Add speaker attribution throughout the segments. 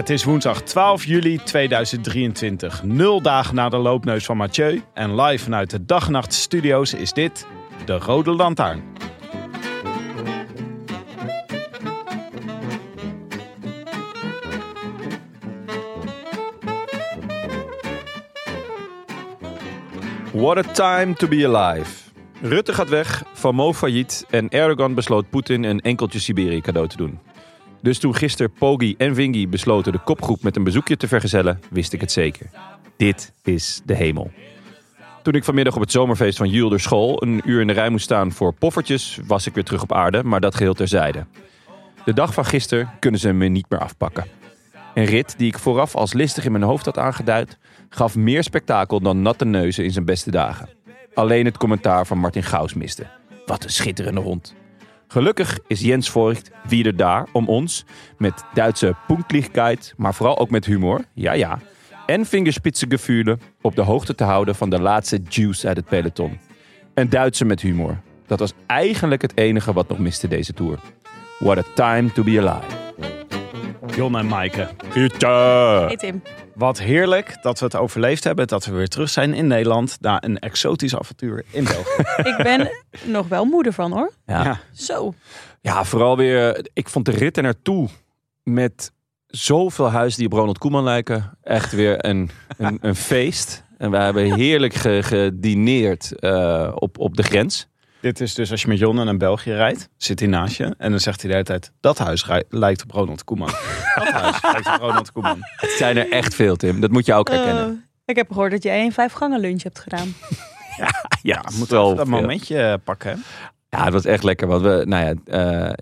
Speaker 1: Het is woensdag 12 juli 2023. Nul dagen na de loopneus van Mathieu. En live vanuit de Dag en Nacht Studio's is dit de Rode Lantaarn. What a time to be alive. Rutte gaat weg, Van Mo failliet en Erdogan besloot Poetin een enkeltje Siberië cadeau te doen. Dus toen gisteren Pogi en Vingy besloten de kopgroep met een bezoekje te vergezellen, wist ik het zeker. Dit is de hemel. Toen ik vanmiddag op het zomerfeest van Julder School een uur in de rij moest staan voor poffertjes, was ik weer terug op aarde, maar dat geheel terzijde. De dag van gisteren kunnen ze me niet meer afpakken. Een rit die ik vooraf als listig in mijn hoofd had aangeduid, gaf meer spektakel dan natte neuzen in zijn beste dagen. Alleen het commentaar van Martin Gaus miste. Wat een schitterende hond. Gelukkig is Jens Voigt weer daar om ons met Duitse punktlichkeit, maar vooral ook met humor, ja ja, en vingerspitsengefühle op de hoogte te houden van de laatste juice uit het peloton. Een Duitse met humor. Dat was eigenlijk het enige wat nog miste deze tour. What a time to be alive. Jon en Maaike.
Speaker 2: Hey Tim.
Speaker 1: Wat heerlijk dat we het overleefd hebben. Dat we weer terug zijn in Nederland. Na een exotisch avontuur in België.
Speaker 2: Ik ben nog wel moeder van hoor.
Speaker 1: Ja. ja.
Speaker 2: Zo.
Speaker 1: Ja, vooral weer. Ik vond de rit er naartoe met zoveel huizen die op Ronald Koeman lijken. Echt weer een, een, een feest. En we hebben heerlijk gedineerd uh, op, op de grens. Dit is dus als je met Jon naar België rijdt, zit hij naast je. En dan zegt hij de hele tijd, dat huis lijkt op Ronald Koeman. dat huis lijkt op Ronald Koeman. Het zijn er echt veel, Tim. Dat moet je ook herkennen. Uh,
Speaker 2: ik heb gehoord dat jij een vijf gangen lunch hebt gedaan.
Speaker 1: ja, ja, moet wel dat momentje pakken. Ja, het was echt lekker. Want we, nou ja, uh,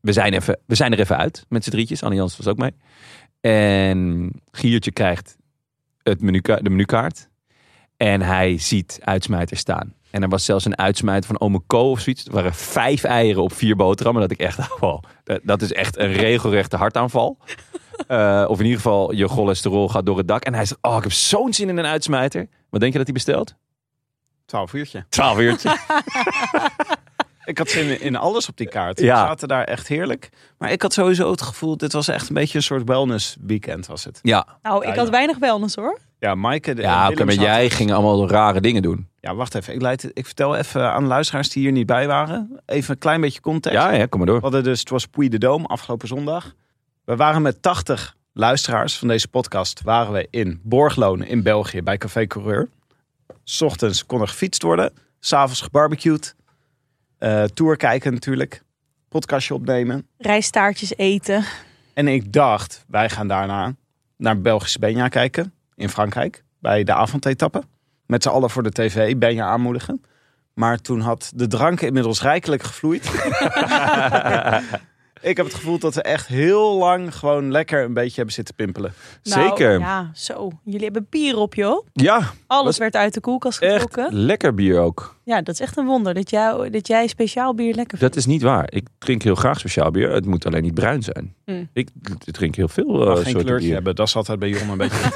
Speaker 1: we, zijn even, we zijn er even uit met z'n drietjes. Annie Jans was ook mee. En Giertje krijgt het menu, de menukaart. En hij ziet uitsmijter staan. En er was zelfs een uitsmijter van Ome Co of zoiets. Er waren vijf eieren op vier boterhammen. Dat ik echt, wow, dat is echt een regelrechte hartaanval. Uh, of in ieder geval, je cholesterol gaat door het dak. En hij zegt, oh, ik heb zo'n zin in een uitsmijter. Wat denk je dat hij bestelt?
Speaker 3: Twaalf uurtje.
Speaker 1: Twaalf uurtje.
Speaker 3: ik had zin in alles op die kaart. Ja. We zaten daar echt heerlijk. Maar ik had sowieso het gevoel, dit was echt een beetje een soort wellness weekend was het.
Speaker 1: Ja.
Speaker 2: Nou, ik had weinig wellness hoor.
Speaker 3: Ja, Maaike.
Speaker 1: Ja, oké, maar jij ging allemaal rare dingen doen.
Speaker 3: Ja, wacht even. Ik, leid, ik vertel even aan de luisteraars die hier niet bij waren. Even een klein beetje context.
Speaker 1: Ja, ja kom maar door. We
Speaker 3: hadden dus, het was Puy de Dome afgelopen zondag. We waren met 80 luisteraars van deze podcast. Waren we in Borgloon in België bij Café Coureur. S ochtends kon er gefietst worden. S'avonds gebarbecued. Uh, tour kijken natuurlijk. Podcastje opnemen.
Speaker 2: Rijstaartjes eten.
Speaker 3: En ik dacht, wij gaan daarna naar Belgische Benja kijken in Frankrijk bij de avondetappe. Met z'n allen voor de tv, ben je aanmoedigen. Maar toen had de drank inmiddels rijkelijk gevloeid. Ik heb het gevoel dat we echt heel lang gewoon lekker een beetje hebben zitten pimpelen.
Speaker 2: Nou,
Speaker 1: Zeker.
Speaker 2: Ja, zo. Jullie hebben bier op, joh.
Speaker 1: Ja.
Speaker 2: Alles werd uit de koelkast getrokken.
Speaker 1: Echt lekker bier ook.
Speaker 2: Ja, dat is echt een wonder dat, jou, dat jij speciaal bier lekker
Speaker 1: vindt. Dat is niet waar. Ik drink heel graag speciaal bier. Het moet alleen niet bruin zijn. Mm. Ik, drink heel veel uh,
Speaker 3: geen kleurtje bier. hebben. Dat is altijd bij Jon een beetje...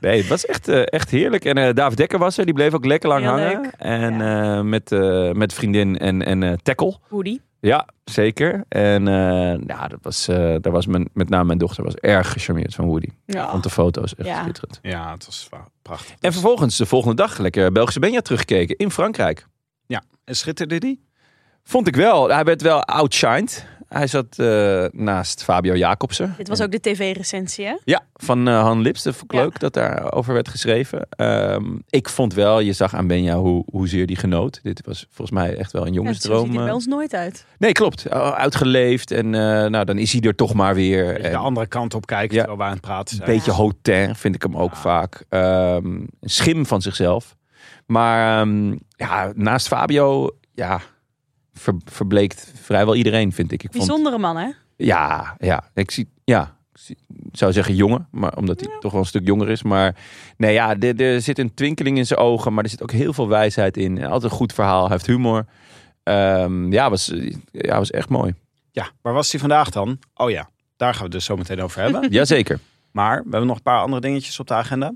Speaker 1: nee, het was echt, uh, echt heerlijk. En uh, David Dekker was er. Die bleef ook lekker lang hangen. En ja. met, met vriendin en, en Tackle.
Speaker 2: Woody.
Speaker 1: Ja, zeker. En uh, ja, dat was, uh, daar was mijn, met name mijn dochter was erg gecharmeerd van Woody. Ja. Vond de foto's echt
Speaker 2: ja.
Speaker 1: schitterend.
Speaker 3: Ja, het was prachtig.
Speaker 1: En vervolgens de volgende dag lekker Belgische Benja teruggekeken in Frankrijk.
Speaker 3: Ja, en schitterde die?
Speaker 1: Vond ik wel. Hij werd wel outshined. Hij zat eh, naast Fabio Jacobsen.
Speaker 2: Dit was ook de tv-recensie, hè?
Speaker 1: Ja, van eh, Han Lips. Dat vond ik
Speaker 2: Ja.
Speaker 1: leuk dat daarover werd geschreven. Ehm, ik vond wel, je zag aan Benja hoe, hoezeer die genoot. Dit was volgens mij echt wel een
Speaker 2: Ja, zo
Speaker 1: jongensdroom.
Speaker 2: ziet hij bij ons nooit uit.
Speaker 1: Nee, klopt. Uitgeleefd. En eh, nou, dan is hij er toch maar weer.
Speaker 3: De andere kant op kijkt
Speaker 1: Ja.
Speaker 3: terwijl wij aan het praten
Speaker 1: een beetje hotain vind ik hem ook
Speaker 3: Ja.
Speaker 1: vaak. Ehm, een schim van zichzelf. Maar ehm, ja, naast Fabio, ja, ver- verbleekt vrijwel iedereen, vind ik. ik vond,
Speaker 2: Bijzondere man, hè?
Speaker 1: ja, ja, ik zie, ja, ik zou zeggen jongen, maar omdat hij toch wel een stuk jonger is. Maar nee, ja, er, er zit een twinkeling in zijn ogen, maar er zit ook heel veel wijsheid in. En Altijd een goed verhaal, hij heeft humor. Ehm, ja, was, ja, was echt mooi.
Speaker 3: Ja, waar was hij vandaag dan? Oh ja, daar gaan we het dus zo meteen over hebben.
Speaker 1: Jazeker.
Speaker 3: Maar we hebben nog een paar andere dingetjes op de agenda.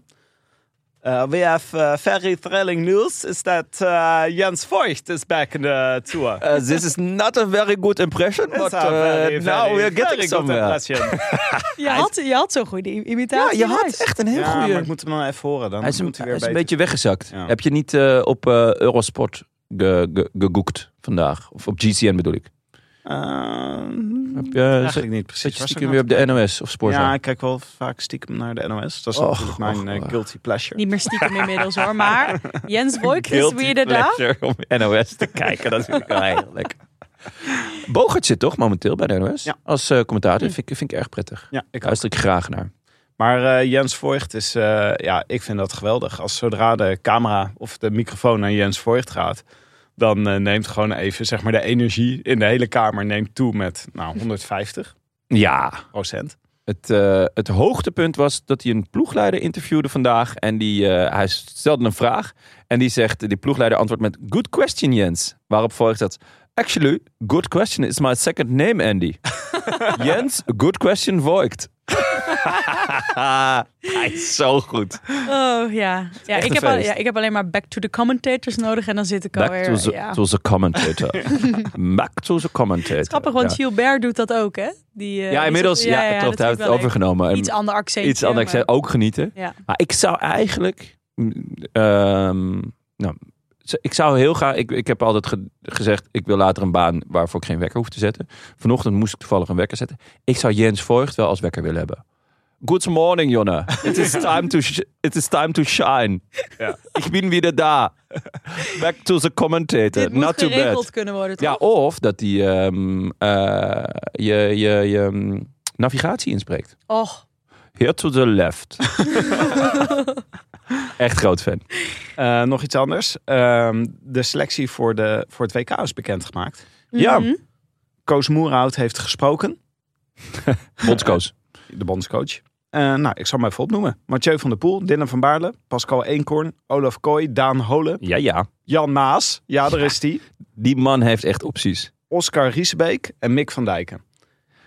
Speaker 3: Uh, we have uh, very thrilling news is that uh, Jens Voigt is back in the tour.
Speaker 1: Uh, this is not a very good impression,
Speaker 3: It's
Speaker 1: but uh,
Speaker 3: very,
Speaker 1: now
Speaker 3: very,
Speaker 1: we're getting
Speaker 3: good
Speaker 1: somewhere.
Speaker 3: impression.
Speaker 2: Je had, je had zo'n goede i-
Speaker 1: Ja,
Speaker 2: imitatie
Speaker 1: je had echt een heel
Speaker 3: ja,
Speaker 1: goede...
Speaker 3: maar ik moet hem dan even horen. Dan
Speaker 1: Hij is, een,
Speaker 3: moet hij
Speaker 1: hij
Speaker 3: weer
Speaker 1: is een
Speaker 3: beter.
Speaker 1: beetje weggezakt.
Speaker 3: Ja.
Speaker 1: Heb je niet op Eurosport ge, ge, gegoekt vandaag? Of op GCN bedoel ik?
Speaker 3: Uh,
Speaker 1: Heb je,
Speaker 3: eigenlijk niet precies.
Speaker 1: Zit je stiekem weer op de NOS of Sporza?
Speaker 3: Ja, ik kijk wel vaak stiekem naar de NOS. Dat is
Speaker 1: Och,
Speaker 3: natuurlijk mijn
Speaker 1: och,
Speaker 3: eh,
Speaker 1: och.
Speaker 3: guilty pleasure.
Speaker 2: Niet meer stiekem inmiddels hoor. Maar Jens Voigt is
Speaker 1: Guilty
Speaker 2: weer daar.
Speaker 1: pleasure om NOS te kijken. Dat vind ik wel heel lekker. Bogert zit toch momenteel bij de NOS?
Speaker 3: Ja.
Speaker 1: Als eh, commentator. Vind, ik- vind ik erg prettig.
Speaker 3: Ja, ik ook.
Speaker 1: Luister ik graag naar.
Speaker 3: Maar eh, Jens Voigt is, eh, ja, ik vind dat geweldig. Als zodra de camera of de microfoon naar Jens Voigt gaat, dan eh, neemt gewoon even zeg maar de energie in de hele kamer neemt toe met nou 150
Speaker 1: Ja,
Speaker 3: procent.
Speaker 1: Het, eh, het hoogtepunt was dat hij een ploegleider interviewde vandaag. En die, eh, hij stelde een vraag. En die zegt, die ploegleider antwoordt met... Good question, Jens. Waarop volgt dat... Actually, good question is my second name, Andy. Jens, good question, Voigt. hij is zo goed.
Speaker 2: Oh ja. ja, ik heb al, ja. Ik heb alleen maar back to the commentators nodig. En dan zit ik
Speaker 1: Back
Speaker 2: alweer.
Speaker 1: to the,
Speaker 2: ja.
Speaker 1: to the commentator. Back to the commentator.
Speaker 2: Grappig, want
Speaker 1: ja.
Speaker 2: Gilbert doet dat ook, hè? Die, eh,
Speaker 1: ja, inmiddels. Ja, klopt. Hij heeft het overgenomen.
Speaker 2: Iets ander accent.
Speaker 1: Iets anders
Speaker 2: maar-
Speaker 1: ook genieten. Maar ik zou eigenlijk. mm, ehm, nou, ik zou heel graag. Ik, ik heb altijd ge- gezegd. Ik wil later een baan waarvoor ik geen wekker hoef te zetten. Vanochtend moest ik toevallig een wekker zetten. Ik zou Jens Voigt wel als wekker willen hebben. Good morning, Jonne. It is time to, sh- it is time to shine.
Speaker 3: Ja.
Speaker 1: Ik ben weer daar. Back to the commentator.
Speaker 2: Dit moet
Speaker 1: Not too bad.
Speaker 2: kunnen worden, toch?
Speaker 1: Ja, of dat hij ehm, eh, je, je, je mm, navigatie inspreekt.
Speaker 2: Och,
Speaker 1: Here to the left. Echt groot fan.
Speaker 3: Eh, nog iets anders. Ehm, de selectie voor, de, voor het WK is bekendgemaakt.
Speaker 1: Ja.
Speaker 2: Mhm.
Speaker 3: Koos Moerhout heeft gesproken,
Speaker 1: Bondscoach.
Speaker 3: de bondscoach. Eh, nou, ik zal hem even opnoemen. Mathieu van der Poel, Dylan van Baarle, Pascal Eenkorn, Olaf Kooi, Daan Holen,
Speaker 1: Ja, ja.
Speaker 3: Jan Maas, ja daar is die,
Speaker 1: Die man heeft echt opties.
Speaker 3: Oscar Riesebeek en Mick van Dijken.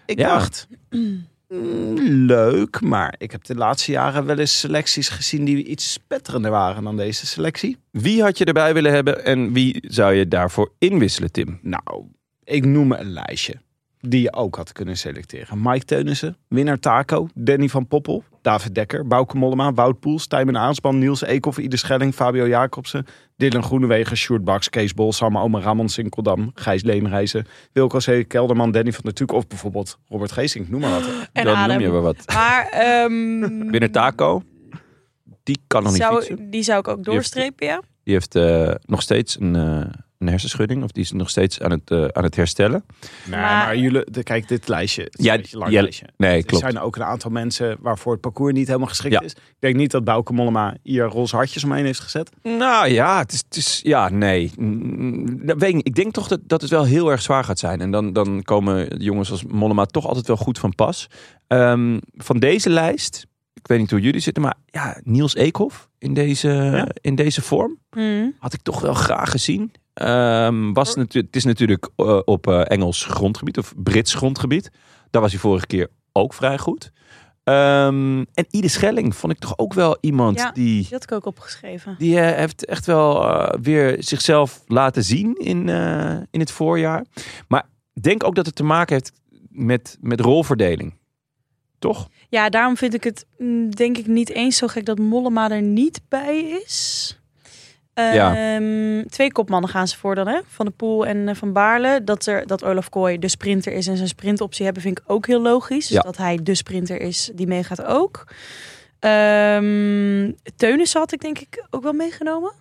Speaker 3: Ik
Speaker 1: Ja.
Speaker 3: dacht, leuk, maar ik heb de laatste jaren wel eens selecties gezien die iets spetterender waren dan deze selectie.
Speaker 1: Wie had je erbij willen hebben en wie zou je daarvoor inwisselen, Tim?
Speaker 3: Nou, ik noem een lijstje die je ook had kunnen selecteren. Mike Teunissen, winnaar Taco, Danny van Poppel, David Dekker, Bouke Mollema, Wout Poels, Tijmen Aanspan, Niels Eekhoff, Ieder Schelling, Fabio Jacobsen, Dylan Groenewegen, Sjoerd Baks, Kees Bol, Sam Omer, Ramon Sinkeldam, Gijs Leemreizen, Wilco C. Kelderman, Danny van der Tuuk of bijvoorbeeld Robert Geesink, noem maar wat.
Speaker 2: En
Speaker 1: Dan
Speaker 2: Adem.
Speaker 1: noem je wel wat.
Speaker 2: Maar ehm,
Speaker 1: Binnen Taco. Die kan nog niet
Speaker 2: zou,
Speaker 1: fietsen.
Speaker 2: die zou ik ook
Speaker 1: heeft-
Speaker 2: doorstrepen, ja.
Speaker 1: Die heeft eh, nog steeds een, eh, een hersenschudding. Of die is nog steeds aan het, eh, aan het herstellen.
Speaker 3: Nee,
Speaker 2: Maar-
Speaker 3: maar, jullie, de, kijk, dit lijstje, het is
Speaker 1: Ja,
Speaker 3: een beetje een lang
Speaker 1: ja,
Speaker 3: lijstje.
Speaker 1: Nee,
Speaker 3: Er
Speaker 1: klopt.
Speaker 3: zijn ook een aantal mensen waarvoor het parcours niet helemaal geschikt
Speaker 1: Ja.
Speaker 3: is. Ik denk niet dat Bouke Mollema hier roze hartjes omheen heeft gezet.
Speaker 1: Nou ja, het is, het is ja, nee. Mm, dat weet ik, denk toch dat, dat het wel heel erg zwaar gaat zijn. En dan, dan komen jongens als Mollema toch altijd wel goed van pas. Ehm, van deze lijst, ik weet niet hoe jullie zitten, maar ja, Niels Eekhoff in deze,
Speaker 3: Ja.
Speaker 1: in deze vorm
Speaker 2: Mhm.
Speaker 1: had ik toch wel graag gezien. Ehm, was natu- het is natuurlijk eh, op eh, Engels grondgebied of Brits grondgebied. Daar was hij vorige keer ook vrij goed. Ehm, en Ide Schelling vond ik toch ook wel iemand
Speaker 2: Ja.
Speaker 1: die
Speaker 2: Die had ik ook opgeschreven.
Speaker 1: die eh, heeft echt wel weer zichzelf laten zien in, in het voorjaar. Maar ik denk ook dat het te maken heeft met, met rolverdeling. Toch?
Speaker 2: Ja, daarom vind ik het mm, denk ik niet eens zo gek dat Mollema er niet bij is.
Speaker 1: Ja.
Speaker 2: Ehm, Twee kopmannen gaan ze voor dan, hè? Van de Poel en eh, Van Baarle. Dat, er, dat Olaf Kooi de sprinter is en zijn sprintoptie hebben, vind ik ook heel logisch. Dus
Speaker 1: Ja.
Speaker 2: dat hij de sprinter is, die meegaat ook. Ehm Teunissen had ik denk ik ook wel meegenomen.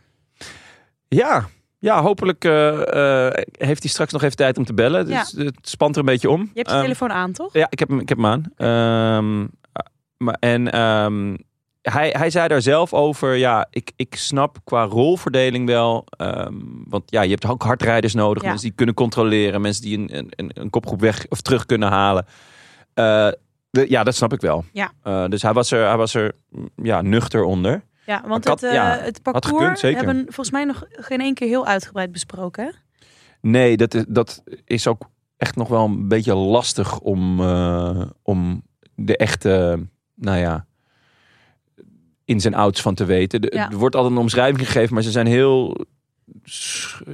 Speaker 1: Ja, ja hopelijk eh, eh, heeft hij straks nog even tijd om te bellen. Dus het spant er een beetje om.
Speaker 2: Je hebt je
Speaker 1: Ehm,
Speaker 2: telefoon aan, toch?
Speaker 1: Ja, ik heb hem, ik heb hem aan. Maar, en hij, hij zei daar zelf over, ja, ik, ik snap qua rolverdeling wel. ehm, want ja, je hebt ook hardrijders nodig.
Speaker 2: Ja.
Speaker 1: Mensen die kunnen controleren. Mensen die een, een, een kopgroep weg of terug kunnen halen. Eh, de- ja, dat snap ik wel.
Speaker 2: Ja.
Speaker 1: Eh, dus hij was er, hij was er mm, ja, nuchter onder.
Speaker 2: Ja, want
Speaker 1: had-
Speaker 2: het, eh,
Speaker 1: ja,
Speaker 2: het parcours
Speaker 1: gekund,
Speaker 2: hebben we volgens mij nog geen één keer heel uitgebreid besproken. Hè?
Speaker 1: Nee, dat is, dat is ook echt nog wel een beetje lastig om, om de echte, nou ja, ins en outs van te weten. De-
Speaker 2: Ja.
Speaker 1: Er wordt altijd een omschrijving gegeven, maar ze zijn heel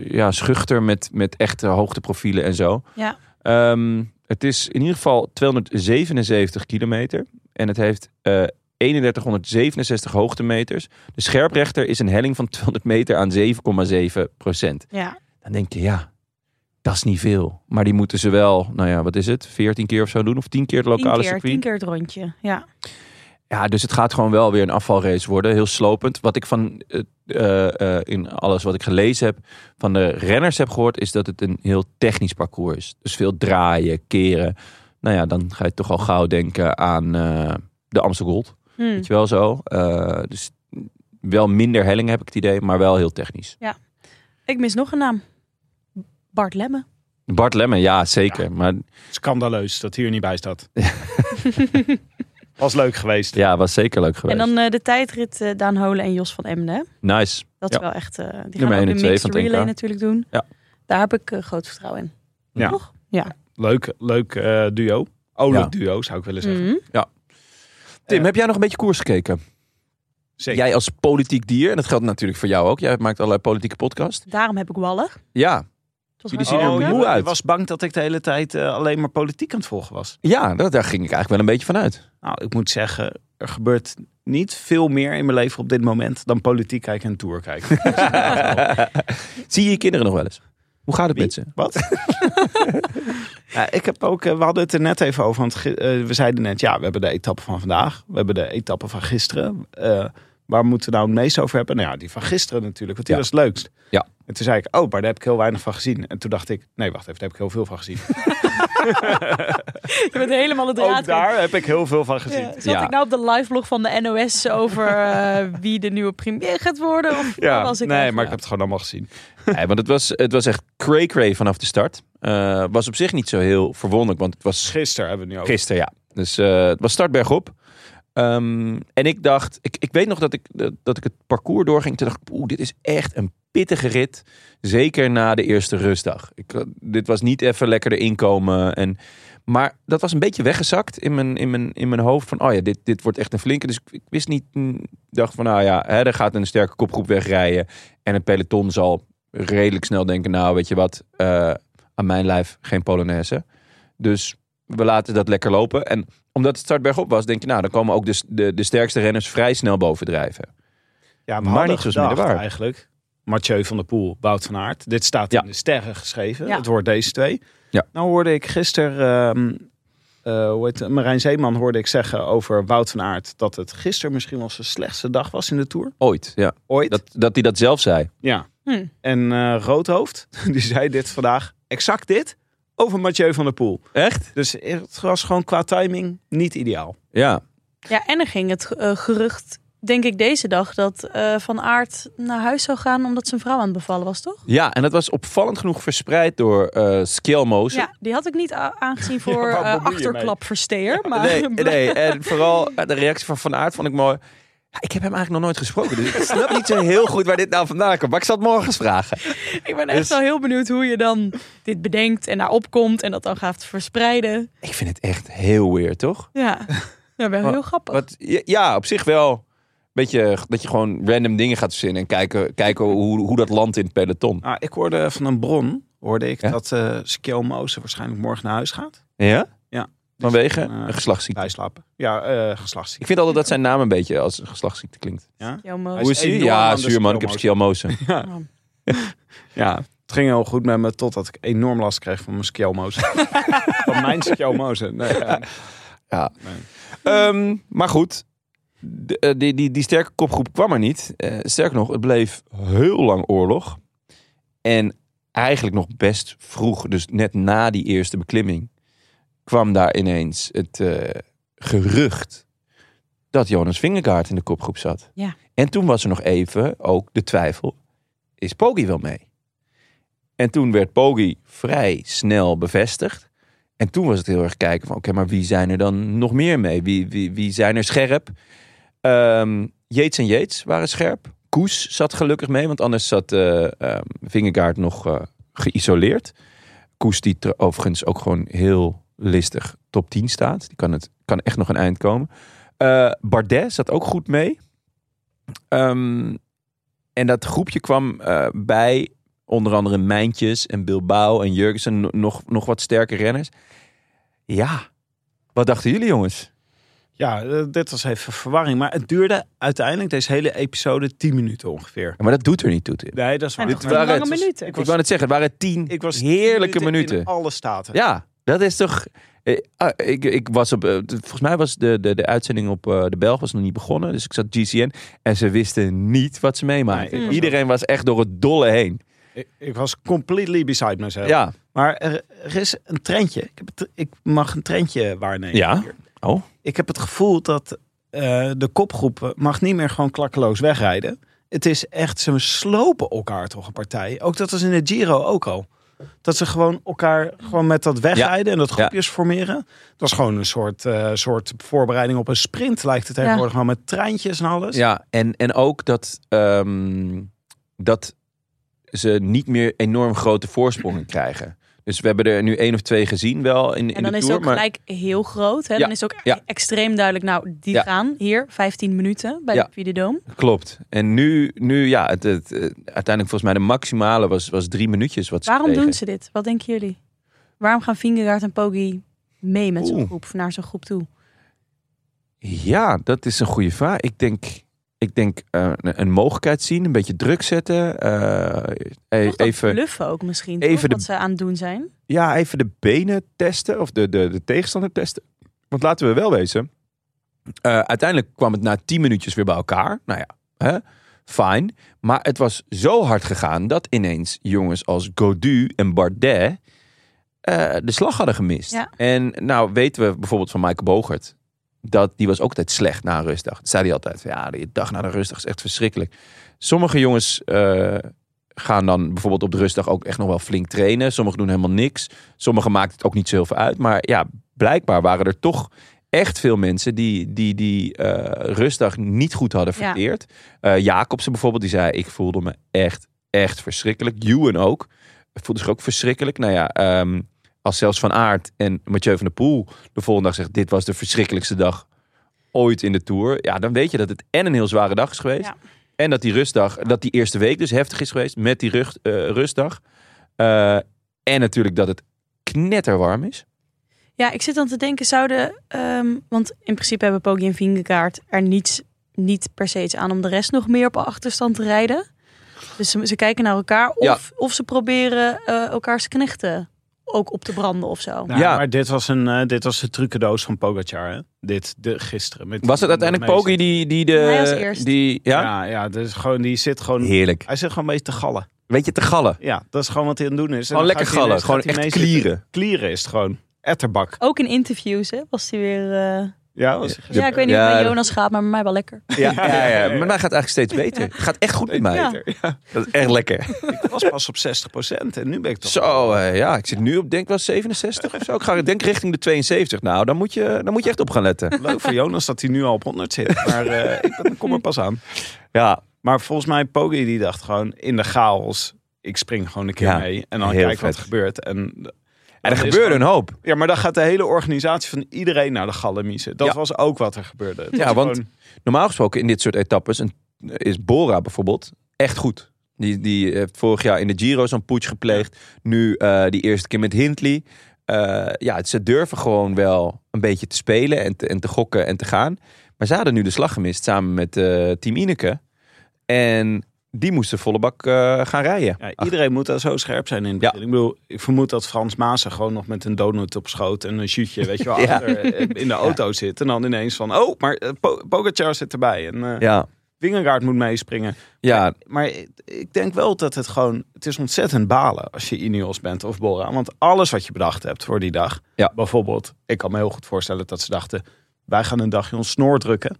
Speaker 1: ja, schuchter met, met echte hoogteprofielen en zo.
Speaker 2: Ja.
Speaker 1: Ehm, het is in ieder geval 277 kilometer en het heeft eh 3167 hoogtemeters. De scherprechter is een helling van 200 meter aan 7,7 procent.
Speaker 2: Ja.
Speaker 1: Dan denk je, ja, dat is niet veel. Maar die moeten ze wel, nou ja, wat is het? 14 keer of zo doen? Of 10 keer het lokale
Speaker 2: keer,
Speaker 1: circuit?
Speaker 2: tien keer het rondje. Ja.
Speaker 1: Ja, dus het gaat gewoon wel weer een afvalrace worden. Heel slopend. Wat ik van eh, eh, eh, in alles wat ik gelezen heb van de renners heb gehoord, is dat het een heel technisch parcours is. Dus veel draaien, keren. Nou ja, dan ga je toch al gauw denken aan eh, de Amstel Gold.
Speaker 2: Hm.
Speaker 1: Weet je wel zo? Eh, dus wel minder helling heb ik het idee, maar wel heel technisch.
Speaker 2: Ik mis nog een naam. Bart Lemme.
Speaker 1: Bart Lemme, ja zeker. Maar
Speaker 3: Scandaleus dat hij er niet bij staat. Was leuk geweest.
Speaker 1: ja, was zeker leuk geweest.
Speaker 2: En dan eh, de tijdrit eh, Daan Holen en Jos van Emden. hè?
Speaker 1: Nice.
Speaker 2: Dat is
Speaker 1: Ja.
Speaker 2: wel echt... eh, die gaan
Speaker 1: Nummer
Speaker 2: ook
Speaker 1: 1 en
Speaker 2: de
Speaker 1: 2
Speaker 2: mixed
Speaker 1: van het
Speaker 2: relay
Speaker 1: NK.
Speaker 2: natuurlijk doen.
Speaker 1: Ja.
Speaker 2: Daar heb ik eh, groot vertrouwen in.
Speaker 3: Ja.
Speaker 2: Toch? Ja.
Speaker 3: Leuk, leuk eh, duo. Olijk
Speaker 1: Ja.
Speaker 3: duo zou ik willen zeggen.
Speaker 2: Mhm.
Speaker 1: Tim,
Speaker 3: Eh,
Speaker 1: heb jij nog een beetje koers gekeken?
Speaker 3: Zeker.
Speaker 1: Jij als politiek dier, en dat geldt natuurlijk voor jou ook. Jij maakt allerlei politieke podcast.
Speaker 2: Daarom heb ik wallig.
Speaker 1: Ja, Jullie zien er moe uit.
Speaker 3: Je was bang dat ik de hele tijd eh, alleen maar politiek aan het volgen was.
Speaker 1: ja dat, daar ging ik eigenlijk wel een beetje van uit.
Speaker 3: Nou, ik moet zeggen, er gebeurt niet veel meer in mijn leven op dit moment dan politiek kijken en tour kijken.
Speaker 1: Zie je je kinderen nog wel eens? Hoe gaat het
Speaker 3: Wie?
Speaker 1: met ze?
Speaker 3: Wat? ja, ik heb ook, eh, we hadden het er net even over, want eh, we zeiden net, ja, we hebben de etappe van vandaag, we hebben de etappe van gisteren. Eh, waar moeten we nou het meest over hebben? Nou ja, die van gisteren natuurlijk, want die
Speaker 1: Ja.
Speaker 3: was het leukst.
Speaker 1: Ja.
Speaker 3: En toen zei ik, oh, maar daar heb ik heel weinig van gezien. En toen dacht ik, nee, wacht even, daar heb ik heel veel van gezien.
Speaker 2: Je bent helemaal de draad
Speaker 3: ook daar heb ik heel veel van gezien.
Speaker 2: Ja, zat
Speaker 1: Ja.
Speaker 2: ik nou op de liveblog van de NOS over eh, wie de nieuwe premier gaat worden? Of
Speaker 3: Ja,
Speaker 2: was ik
Speaker 3: nee, maar ik heb het gewoon allemaal gezien.
Speaker 1: Nee, want het was, het was echt cray-cray vanaf de start. Eh, was op zich niet zo heel verwonderlijk, want het was
Speaker 3: Gisteren hebben we het nu over.
Speaker 1: Gisteren, ja. Dus eh, het was start bergop. Ehm, en ik dacht, ik, ik weet nog dat ik, dat- ik het parcours doorging. Toen dacht ik, oeh, dit is echt een pittige rit. Zeker na de eerste rustdag. Ik, eh, dit was niet even lekker erin komen. En, maar dat was een beetje weggezakt in mijn, in mijn, in mijn hoofd. Van, oh ja, dit, dit wordt echt een flinke. Dus ik, ik wist niet, mm, dacht van, nou ja, hè, er gaat een sterke kopgroep wegrijden. En het peloton zal redelijk snel denken, nou weet je wat, eh, aan mijn lijf geen Polonaise. Dus we laten dat lekker lopen. En omdat het start bergop was, denk je, nou, dan komen ook de, de, de sterkste renners vrij snel bovendrijven.
Speaker 3: Ja,
Speaker 1: Maar niet zo middenwaar.
Speaker 3: eigenlijk. Mathieu van der Poel, Wout van Aert. Dit staat
Speaker 1: Ja.
Speaker 3: in de sterren geschreven.
Speaker 2: Ja.
Speaker 3: Het wordt deze twee.
Speaker 1: Ja.
Speaker 3: Nou hoorde ik gisteren, ehm eh, hoe heet het, Marijn Zeeman hoorde ik zeggen over Wout van Aert... dat het gisteren misschien wel zijn slechtste dag was in de Tour.
Speaker 1: Ooit, ja.
Speaker 3: Ooit.
Speaker 1: Dat, dat hij dat zelf zei.
Speaker 3: Ja.
Speaker 2: Hm.
Speaker 3: En eh, Roodhoofd, die zei dit vandaag, exact dit, over Mathieu van der Poel.
Speaker 1: Echt?
Speaker 3: Dus het was gewoon qua timing niet ideaal.
Speaker 1: Ja.
Speaker 2: Ja, en er ging het eh, gerucht, denk ik deze dag, dat eh, Van Aert naar huis zou gaan omdat zijn vrouw aan het bevallen was, toch?
Speaker 1: Ja, en dat was opvallend genoeg verspreid door eh Skjelmozen.
Speaker 2: Ja, die had ik niet aangezien voor
Speaker 3: mee?
Speaker 2: achterklapversteer. Maar
Speaker 1: Nee, nee, en vooral de reactie van Van Aert vond ik mooi. Ja, ik heb hem eigenlijk nog nooit gesproken, dus ik snap niet zo heel goed waar dit nou vandaan komt. Maar ik zal het morgen eens vragen.
Speaker 2: ik ben echt
Speaker 1: Dus-
Speaker 2: wel heel benieuwd hoe je dan dit bedenkt en daar opkomt en dat dan gaat verspreiden.
Speaker 1: Ik vind het echt heel weird, toch?
Speaker 2: Ja, ja wel heel grappig.
Speaker 1: Wat, ja, op zich wel. Beetje dat je gewoon random dingen gaat verzinnen en kijken, kijken hoe, hoe dat landt in het peloton.
Speaker 3: Ah, ik hoorde van een bron, hoorde ik
Speaker 1: Ja?
Speaker 3: dat eh Skjelmozen waarschijnlijk morgen naar huis gaat.
Speaker 1: Ja? Vanwege
Speaker 3: Eh,
Speaker 1: een geslachtsziekte.
Speaker 3: Bijslapen. Ja, eh
Speaker 1: Ik
Speaker 3: geslachtsziekte.
Speaker 1: vind altijd dat zijn naam een beetje als een geslachtsziekte klinkt.
Speaker 3: Ja? Hij
Speaker 1: Hoe is hij? Ja,
Speaker 3: aan de
Speaker 1: zuur man. Ik heb
Speaker 3: skiomozen.
Speaker 1: skiomozen.
Speaker 3: Ja, het ging heel goed met me totdat ik enorm last kreeg van mijn skiomozen. van mijn skiomozen. Nee, ja.
Speaker 1: Ja.
Speaker 3: Nee.
Speaker 1: Ehm, maar goed, de- eh, die, die, die sterke kopgroep kwam er niet. Eh, sterker nog, het bleef heel lang oorlog. En eigenlijk nog best vroeg, dus net na die eerste beklimming, kwam daar ineens het eh, gerucht dat Jonas Vingegaard in de kopgroep zat.
Speaker 2: Ja.
Speaker 1: En toen was er nog even ook de twijfel, is Poggi wel mee? En toen werd Poggi vrij snel bevestigd. En toen was het heel erg kijken van, oké, maar wie zijn er dan nog meer mee? Wie, wie, wie zijn er scherp? Ehm Yates en Yates waren scherp. Koes zat gelukkig mee, want anders zat ehm, Vingegaard nog eh, geïsoleerd. Koes die overigens ook gewoon heel listig top 10 staat. Die kan, het, kan echt nog een eind komen. Eh, Bardet zat ook goed mee. Ehm, en dat groepje kwam eh, bij onder andere Mijntjes en Bilbao en Jurgensen. no- Nog, nog wat sterke renners. Ja, wat dachten jullie jongens?
Speaker 3: Ja, eh, dit was even verwarring. Maar het duurde uiteindelijk deze hele episode 10 minuten ongeveer.
Speaker 1: Ja, maar dat doet er niet toe. Tim.
Speaker 3: Nee, dat is waar.
Speaker 1: Dit waren-
Speaker 2: lange
Speaker 1: het
Speaker 2: minuten.
Speaker 3: ik
Speaker 1: Ik
Speaker 3: was-
Speaker 1: wou net zeggen, het waren tien
Speaker 3: Ik was 10
Speaker 1: heerlijke minuten.
Speaker 3: in alle staten.
Speaker 1: Ja, dat is toch... eh, ah, Ik, ik was op, eh, volgens mij was de, de, de uitzending op eh, de Belg was nog niet begonnen. Dus ik zat GCN en ze wisten niet wat ze meemaakten.
Speaker 3: Nee,
Speaker 1: Iedereen was echt door het dolle heen.
Speaker 3: Ik, ik was completely beside myself.
Speaker 1: Ja.
Speaker 3: Maar er, er is een trendje. Ik, heb het, ik mag een trendje waarnemen.
Speaker 1: Ja?
Speaker 3: hier.
Speaker 1: Oh.
Speaker 3: Ik heb het gevoel dat de kopgroep mag niet meer gewoon klakkeloos wegrijden. Het is echt, ze slopen elkaar toch een partij. Ook dat was in de Giro ook al. Dat ze gewoon elkaar gewoon met dat wegrijden en dat groepjes formeren. Dat was gewoon een soort, eh, soort voorbereiding op een sprint lijkt het tegenwoordig. Gewoon met treintjes en alles.
Speaker 1: Ja, en, en ook dat, ehm, dat ze niet meer enorm grote voorsprongen krijgen. Dus we hebben er nu één of twee gezien wel in, in
Speaker 2: En dan
Speaker 1: de
Speaker 2: is
Speaker 1: Tour.
Speaker 2: het ook
Speaker 1: maar
Speaker 2: gelijk heel groot. Hè?
Speaker 1: Ja,
Speaker 2: Dan is het ook
Speaker 1: ja.
Speaker 2: extreem duidelijk. Nou, die
Speaker 1: Ja.
Speaker 2: gaan hier 15 minuten bij de Dôme.
Speaker 1: Klopt. En nu, nu ja, het, het, het- uiteindelijk volgens mij de maximale was, was drie minuutjes. Wat
Speaker 2: Waarom doen ze dit? Wat denken jullie? Waarom gaan Vingegaard en Poggi mee met zo'n groep naar zo'n groep toe?
Speaker 1: Ja, dat is een goede vraag. Ik denk, ik denk eh, een, mogelijkheid zien, een beetje druk zetten.
Speaker 2: dat
Speaker 1: even,
Speaker 2: bluffen ook misschien.
Speaker 1: even
Speaker 2: toch,
Speaker 1: de-
Speaker 2: wat ze aan het doen zijn.
Speaker 1: ja, even de benen testen of de, de, de tegenstander testen. Want laten we wel wezen, eh, uiteindelijk kwam het na tien minuutjes weer bij elkaar. Nou ja, hè, fijn. Maar het was zo hard gegaan dat ineens jongens als Godu en Bardet de slag hadden gemist.
Speaker 2: Ja.
Speaker 1: En nou weten we bijvoorbeeld van Michael Bogert. Dat, die was ook altijd slecht na een rustdag. Dat zei hij altijd. van, Ja, die dag na de rustdag is echt verschrikkelijk. Sommige jongens eh, gaan dan bijvoorbeeld op de rustdag ook echt nog wel flink trainen. Sommigen doen helemaal niks. Sommigen maakt het ook niet zo heel veel uit. Maar ja, blijkbaar waren er toch echt veel mensen die die, die eh, rustdag niet goed hadden
Speaker 2: Ja.
Speaker 1: verteerd. Eh Jacobsen bijvoorbeeld, die zei: Ik voelde me echt, echt verschrikkelijk. Ewan ook. Voelde zich ook verschrikkelijk. Nou ja, ehm, als zelfs Van Aert en Mathieu van der Poel de volgende dag zegt: Dit was de verschrikkelijkste dag ooit in de Tour. Ja, dan weet je dat het en een heel zware dag is geweest.
Speaker 2: Ja.
Speaker 1: En dat die rustdag, dat die eerste week dus heftig is geweest met die rug, eh, rustdag. Eh, en natuurlijk dat het knetterwarm is.
Speaker 2: Ja, ik zit dan te denken, zouden... ehm, want in principe hebben Poggi en Vingegaard er niets, niet per se iets aan om de rest nog meer op achterstand te rijden. Dus ze, ze kijken naar elkaar of,
Speaker 1: Ja.
Speaker 2: of ze proberen eh, elkaars knechten ook op te branden of zo.
Speaker 3: Nou,
Speaker 1: Ja.
Speaker 3: Maar dit was, een, eh, dit was de trucendoos van Pogacar. Hè? Dit de, gisteren. Met
Speaker 1: Was het uiteindelijk Poggi die, die de...
Speaker 2: Hij eerst.
Speaker 1: Die, ja?
Speaker 3: Ja, ja, dus gewoon, die zit gewoon...
Speaker 1: Heerlijk.
Speaker 3: Hij zit gewoon een beetje te gallen.
Speaker 1: Weet je, te gallen.
Speaker 3: Ja, dat is gewoon wat hij aan het doen is. En
Speaker 1: Gewoon lekker gallen.
Speaker 3: ineens-
Speaker 1: Gewoon echt klieren.
Speaker 3: Klieren is het gewoon. Etterbak.
Speaker 2: Ook in interviews hè, was hij weer... eh,
Speaker 3: Ja, was
Speaker 2: ja, ik weet niet
Speaker 1: Ja,
Speaker 2: hoe het bij
Speaker 1: dat-
Speaker 2: Jonas gaat, maar bij mij wel lekker.
Speaker 1: Ja, ja, ja, maar mij gaat het eigenlijk steeds beter. Het gaat echt goed met mij. Dat is echt lekker.
Speaker 3: Ik was pas op 60% en nu ben ik toch...
Speaker 1: Zo, eh, ja, ik zit nu op denk wel 67 of zo. Ik ga denk richting de 72. Nou, dan moet je, dan moet je echt op gaan letten.
Speaker 3: Leuk voor Jonas dat hij nu al op 100 zit. Maar eh, ik ben- kom er pas aan.
Speaker 1: Ja,
Speaker 3: Maar volgens mij, Poggi die dacht gewoon in de chaos... Ik spring gewoon een keer
Speaker 1: Ja,
Speaker 3: mee en dan kijk wat er gebeurt. En,
Speaker 1: en er gebeurde een hoop.
Speaker 3: Ja, maar dan gaat de hele organisatie van iedereen naar de gallemiezen. Dat
Speaker 1: Ja.
Speaker 3: was ook wat er gebeurde.
Speaker 1: Ja, want-
Speaker 3: gewoon-
Speaker 1: Normaal gesproken in dit soort etappes is Bora bijvoorbeeld echt goed. Die, die heeft vorig jaar in de Giro zo'n putsch gepleegd. Nu eh, die eerste keer met Hindley. eh, ja, ze durven gewoon wel een beetje te spelen en te, en te gokken en te gaan. Maar ze hadden nu de slag gemist samen met eh, Team Ineke. En die moesten volle bak eh, gaan rijden.
Speaker 3: Ja, iedereen moet daar zo scherp zijn in
Speaker 1: Ja.
Speaker 3: Ik bedoel, ik vermoed dat Frans Maassen gewoon nog met een donut op schoot en een shootje, weet je wel,
Speaker 1: Ja.
Speaker 3: achter, eh, in de auto zit. En dan ineens van, oh, maar eh, Po- Pogacar zit erbij. En
Speaker 1: Ja,
Speaker 3: Wingegaard moet meespringen.
Speaker 1: ja,
Speaker 3: Maar ik- ik denk wel dat het gewoon, het is ontzettend balen als je Ineos bent of Bora. Want alles wat je bedacht hebt voor die dag,
Speaker 1: Ja.
Speaker 3: bijvoorbeeld, ik kan me heel goed voorstellen dat ze dachten, wij gaan een dagje ons snor drukken.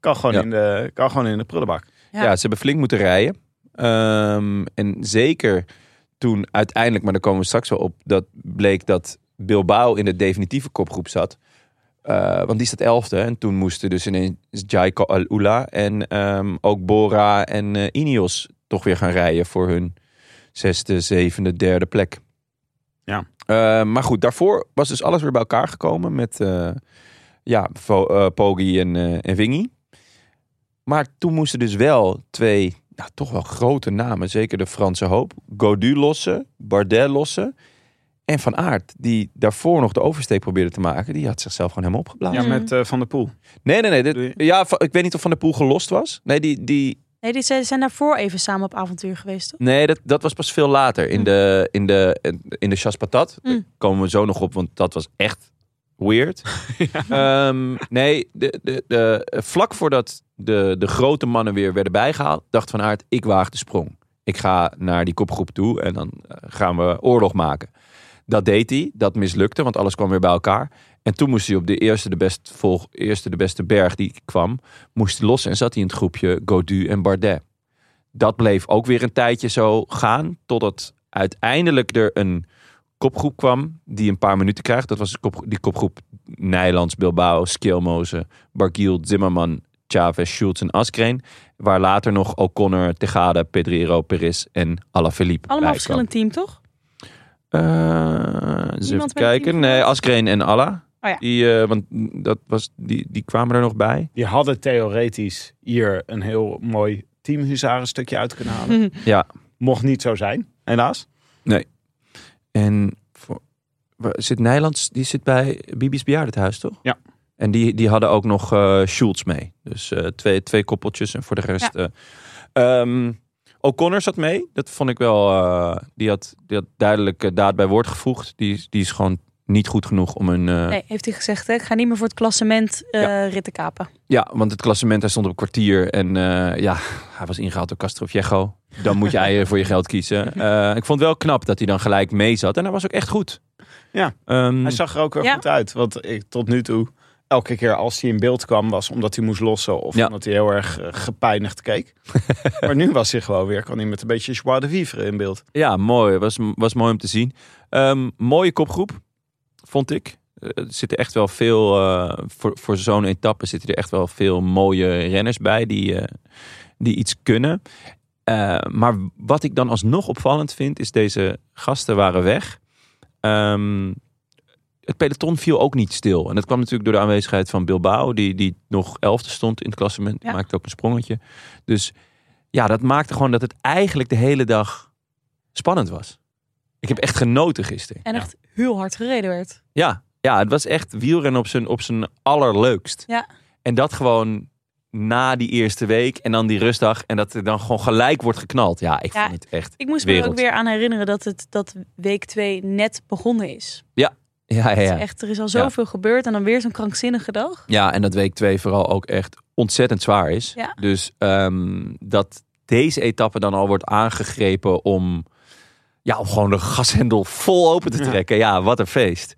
Speaker 3: Kan gewoon,
Speaker 1: Ja.
Speaker 3: in, de, kan gewoon in de prullenbak.
Speaker 1: Ja.
Speaker 2: Ja.
Speaker 1: ze hebben flink moeten rijden. Ehm, en zeker toen uiteindelijk, maar daar komen we straks wel op, dat bleek dat Bilbao in de definitieve kopgroep zat. Eh, want die staat elfde. En toen moesten dus ineens Jaiko Al-Ula en ehm, ook Bora en eh, Ineos toch weer gaan rijden voor hun zesde, zevende, derde plek.
Speaker 3: Ja.
Speaker 1: Eh, maar goed, daarvoor was dus alles weer bij elkaar gekomen met eh, ja, Poggi en, eh en Vingy. Maar toen moesten dus wel twee, nou, toch wel grote namen, zeker de Franse hoop, Godu lossen, Bardet lossen. En Van Aert, die daarvoor nog de oversteek probeerde te maken, die had zichzelf gewoon helemaal opgeblazen.
Speaker 3: Ja, met eh, Van der Poel.
Speaker 1: Nee, nee, nee. dit- ja, ik weet niet of Van der Poel gelost was. Nee, die, die,
Speaker 2: Nee, die zijn zijn daarvoor even samen op avontuur geweest, toch?
Speaker 1: nee dat, dat was pas veel later. In
Speaker 2: Hm.
Speaker 1: de, in de, in de Chas Patat. Daar komen we zo nog op, want dat was echt weird. Ehm, nee, de, de, de, vlak voordat de, de grote mannen weer werden bijgehaald, dacht Van Aert, ik waag de sprong. Ik ga naar die kopgroep toe en dan eh, gaan we oorlog maken. Dat deed hij, dat mislukte, want alles kwam weer bij elkaar. En toen moest hij op de eerste de, volg, eerste de beste berg die kwam, moest los en zat hij in het groepje Godu en Bardet. Dat bleef ook weer een tijdje zo gaan, totdat uiteindelijk er een kopgroep kwam die een paar minuten krijgt. Dat was die kopgroep Nijlands, Bilbao, Skilmoze, Bargiel, Zimmerman, Chavez, Schultz en Askreen. Waar later nog O'Connor, Tegade, Pedrero, Perez en Alaphilippe
Speaker 2: Allemaal
Speaker 1: bij kwam.
Speaker 2: verschillend team, toch?
Speaker 1: Eh, eens even kijken. Nee? Askreen en Alla.
Speaker 2: Oh ja.
Speaker 1: Die, eh, want dat was, die, die kwamen er nog bij.
Speaker 3: Die hadden theoretisch hier een heel mooi teamhuzaren stukje uit kunnen halen.
Speaker 1: Ja.
Speaker 3: Mocht niet zo zijn, helaas.
Speaker 1: En voor, zit Nijlands, die zit bij Bibi's bejaardentehuis, toch?
Speaker 3: Ja.
Speaker 1: En die, die hadden ook nog Schultz mee. Dus eh, twee, twee koppeltjes en voor de rest... eh, ehm, O'Connor zat mee. Dat vond ik wel... eh, die, had, die had duidelijk daad bij woord gevoegd. Die, is- die is gewoon niet goed genoeg om een... eh,
Speaker 2: Nee, heeft hij gezegd, hè? ik ga niet meer voor het klassement eh ritten kapen.
Speaker 1: Ja, want het klassement, hij stond op een kwartier. En eh, ja, hij was ingehaald door Castro Viejo. Dan moet jij voor je geld kiezen. Eh, ik vond het wel knap dat hij dan gelijk mee zat. En hij was ook echt goed.
Speaker 3: Ja.
Speaker 1: Ehm,
Speaker 3: Hij zag er ook
Speaker 2: Ja.
Speaker 3: goed uit. Want ik tot nu toe, elke keer als hij in beeld kwam, was omdat hij moest lossen. Of
Speaker 1: Ja.
Speaker 3: omdat hij heel erg eh, gepijnigd keek. maar nu was hij gewoon weer, kon hij met een beetje joie de vivre in beeld.
Speaker 1: Ja, mooi. Was, was mooi om te zien. Ehm, mooie kopgroep, vond ik. Eh, Er zitten echt wel veel, eh, voor, voor zo'n etappe zitten er echt wel veel mooie renners bij die, die iets kunnen. Maar wat ik dan alsnog opvallend vind, is deze gasten waren weg. Ehm, het peloton viel ook niet stil. En dat kwam natuurlijk door de aanwezigheid van Bilbao, die, die nog elfde stond in het klassement. Die
Speaker 2: Ja.
Speaker 1: maakte ook een sprongetje. Dus ja, dat maakte gewoon dat het eigenlijk de hele dag spannend was. Ik heb echt genoten gisteren.
Speaker 2: En echt heel hard gereden werd.
Speaker 1: Ja, ja het was echt wielrennen op zijn, op zijn allerleukst.
Speaker 2: Ja.
Speaker 1: En dat gewoon na die eerste week en dan die rustdag. En dat er dan gewoon gelijk wordt geknald. Ja, ik
Speaker 2: Ja,
Speaker 1: vond het echt...
Speaker 2: Ik moest me ook weer aan herinneren dat, het, dat week 2 net begonnen is.
Speaker 1: Ja, ja,
Speaker 2: Het is
Speaker 1: ja.
Speaker 2: Echt, er is al zoveel gebeurd en dan weer zo'n krankzinnige dag.
Speaker 1: Ja, en dat week twee vooral ook echt ontzettend zwaar is.
Speaker 2: Ja.
Speaker 1: Dus ehm, dat deze etappe dan al wordt aangegrepen om, ja, om gewoon de gashendel vol open te
Speaker 3: Ja.
Speaker 1: trekken. Ja, wat een feest.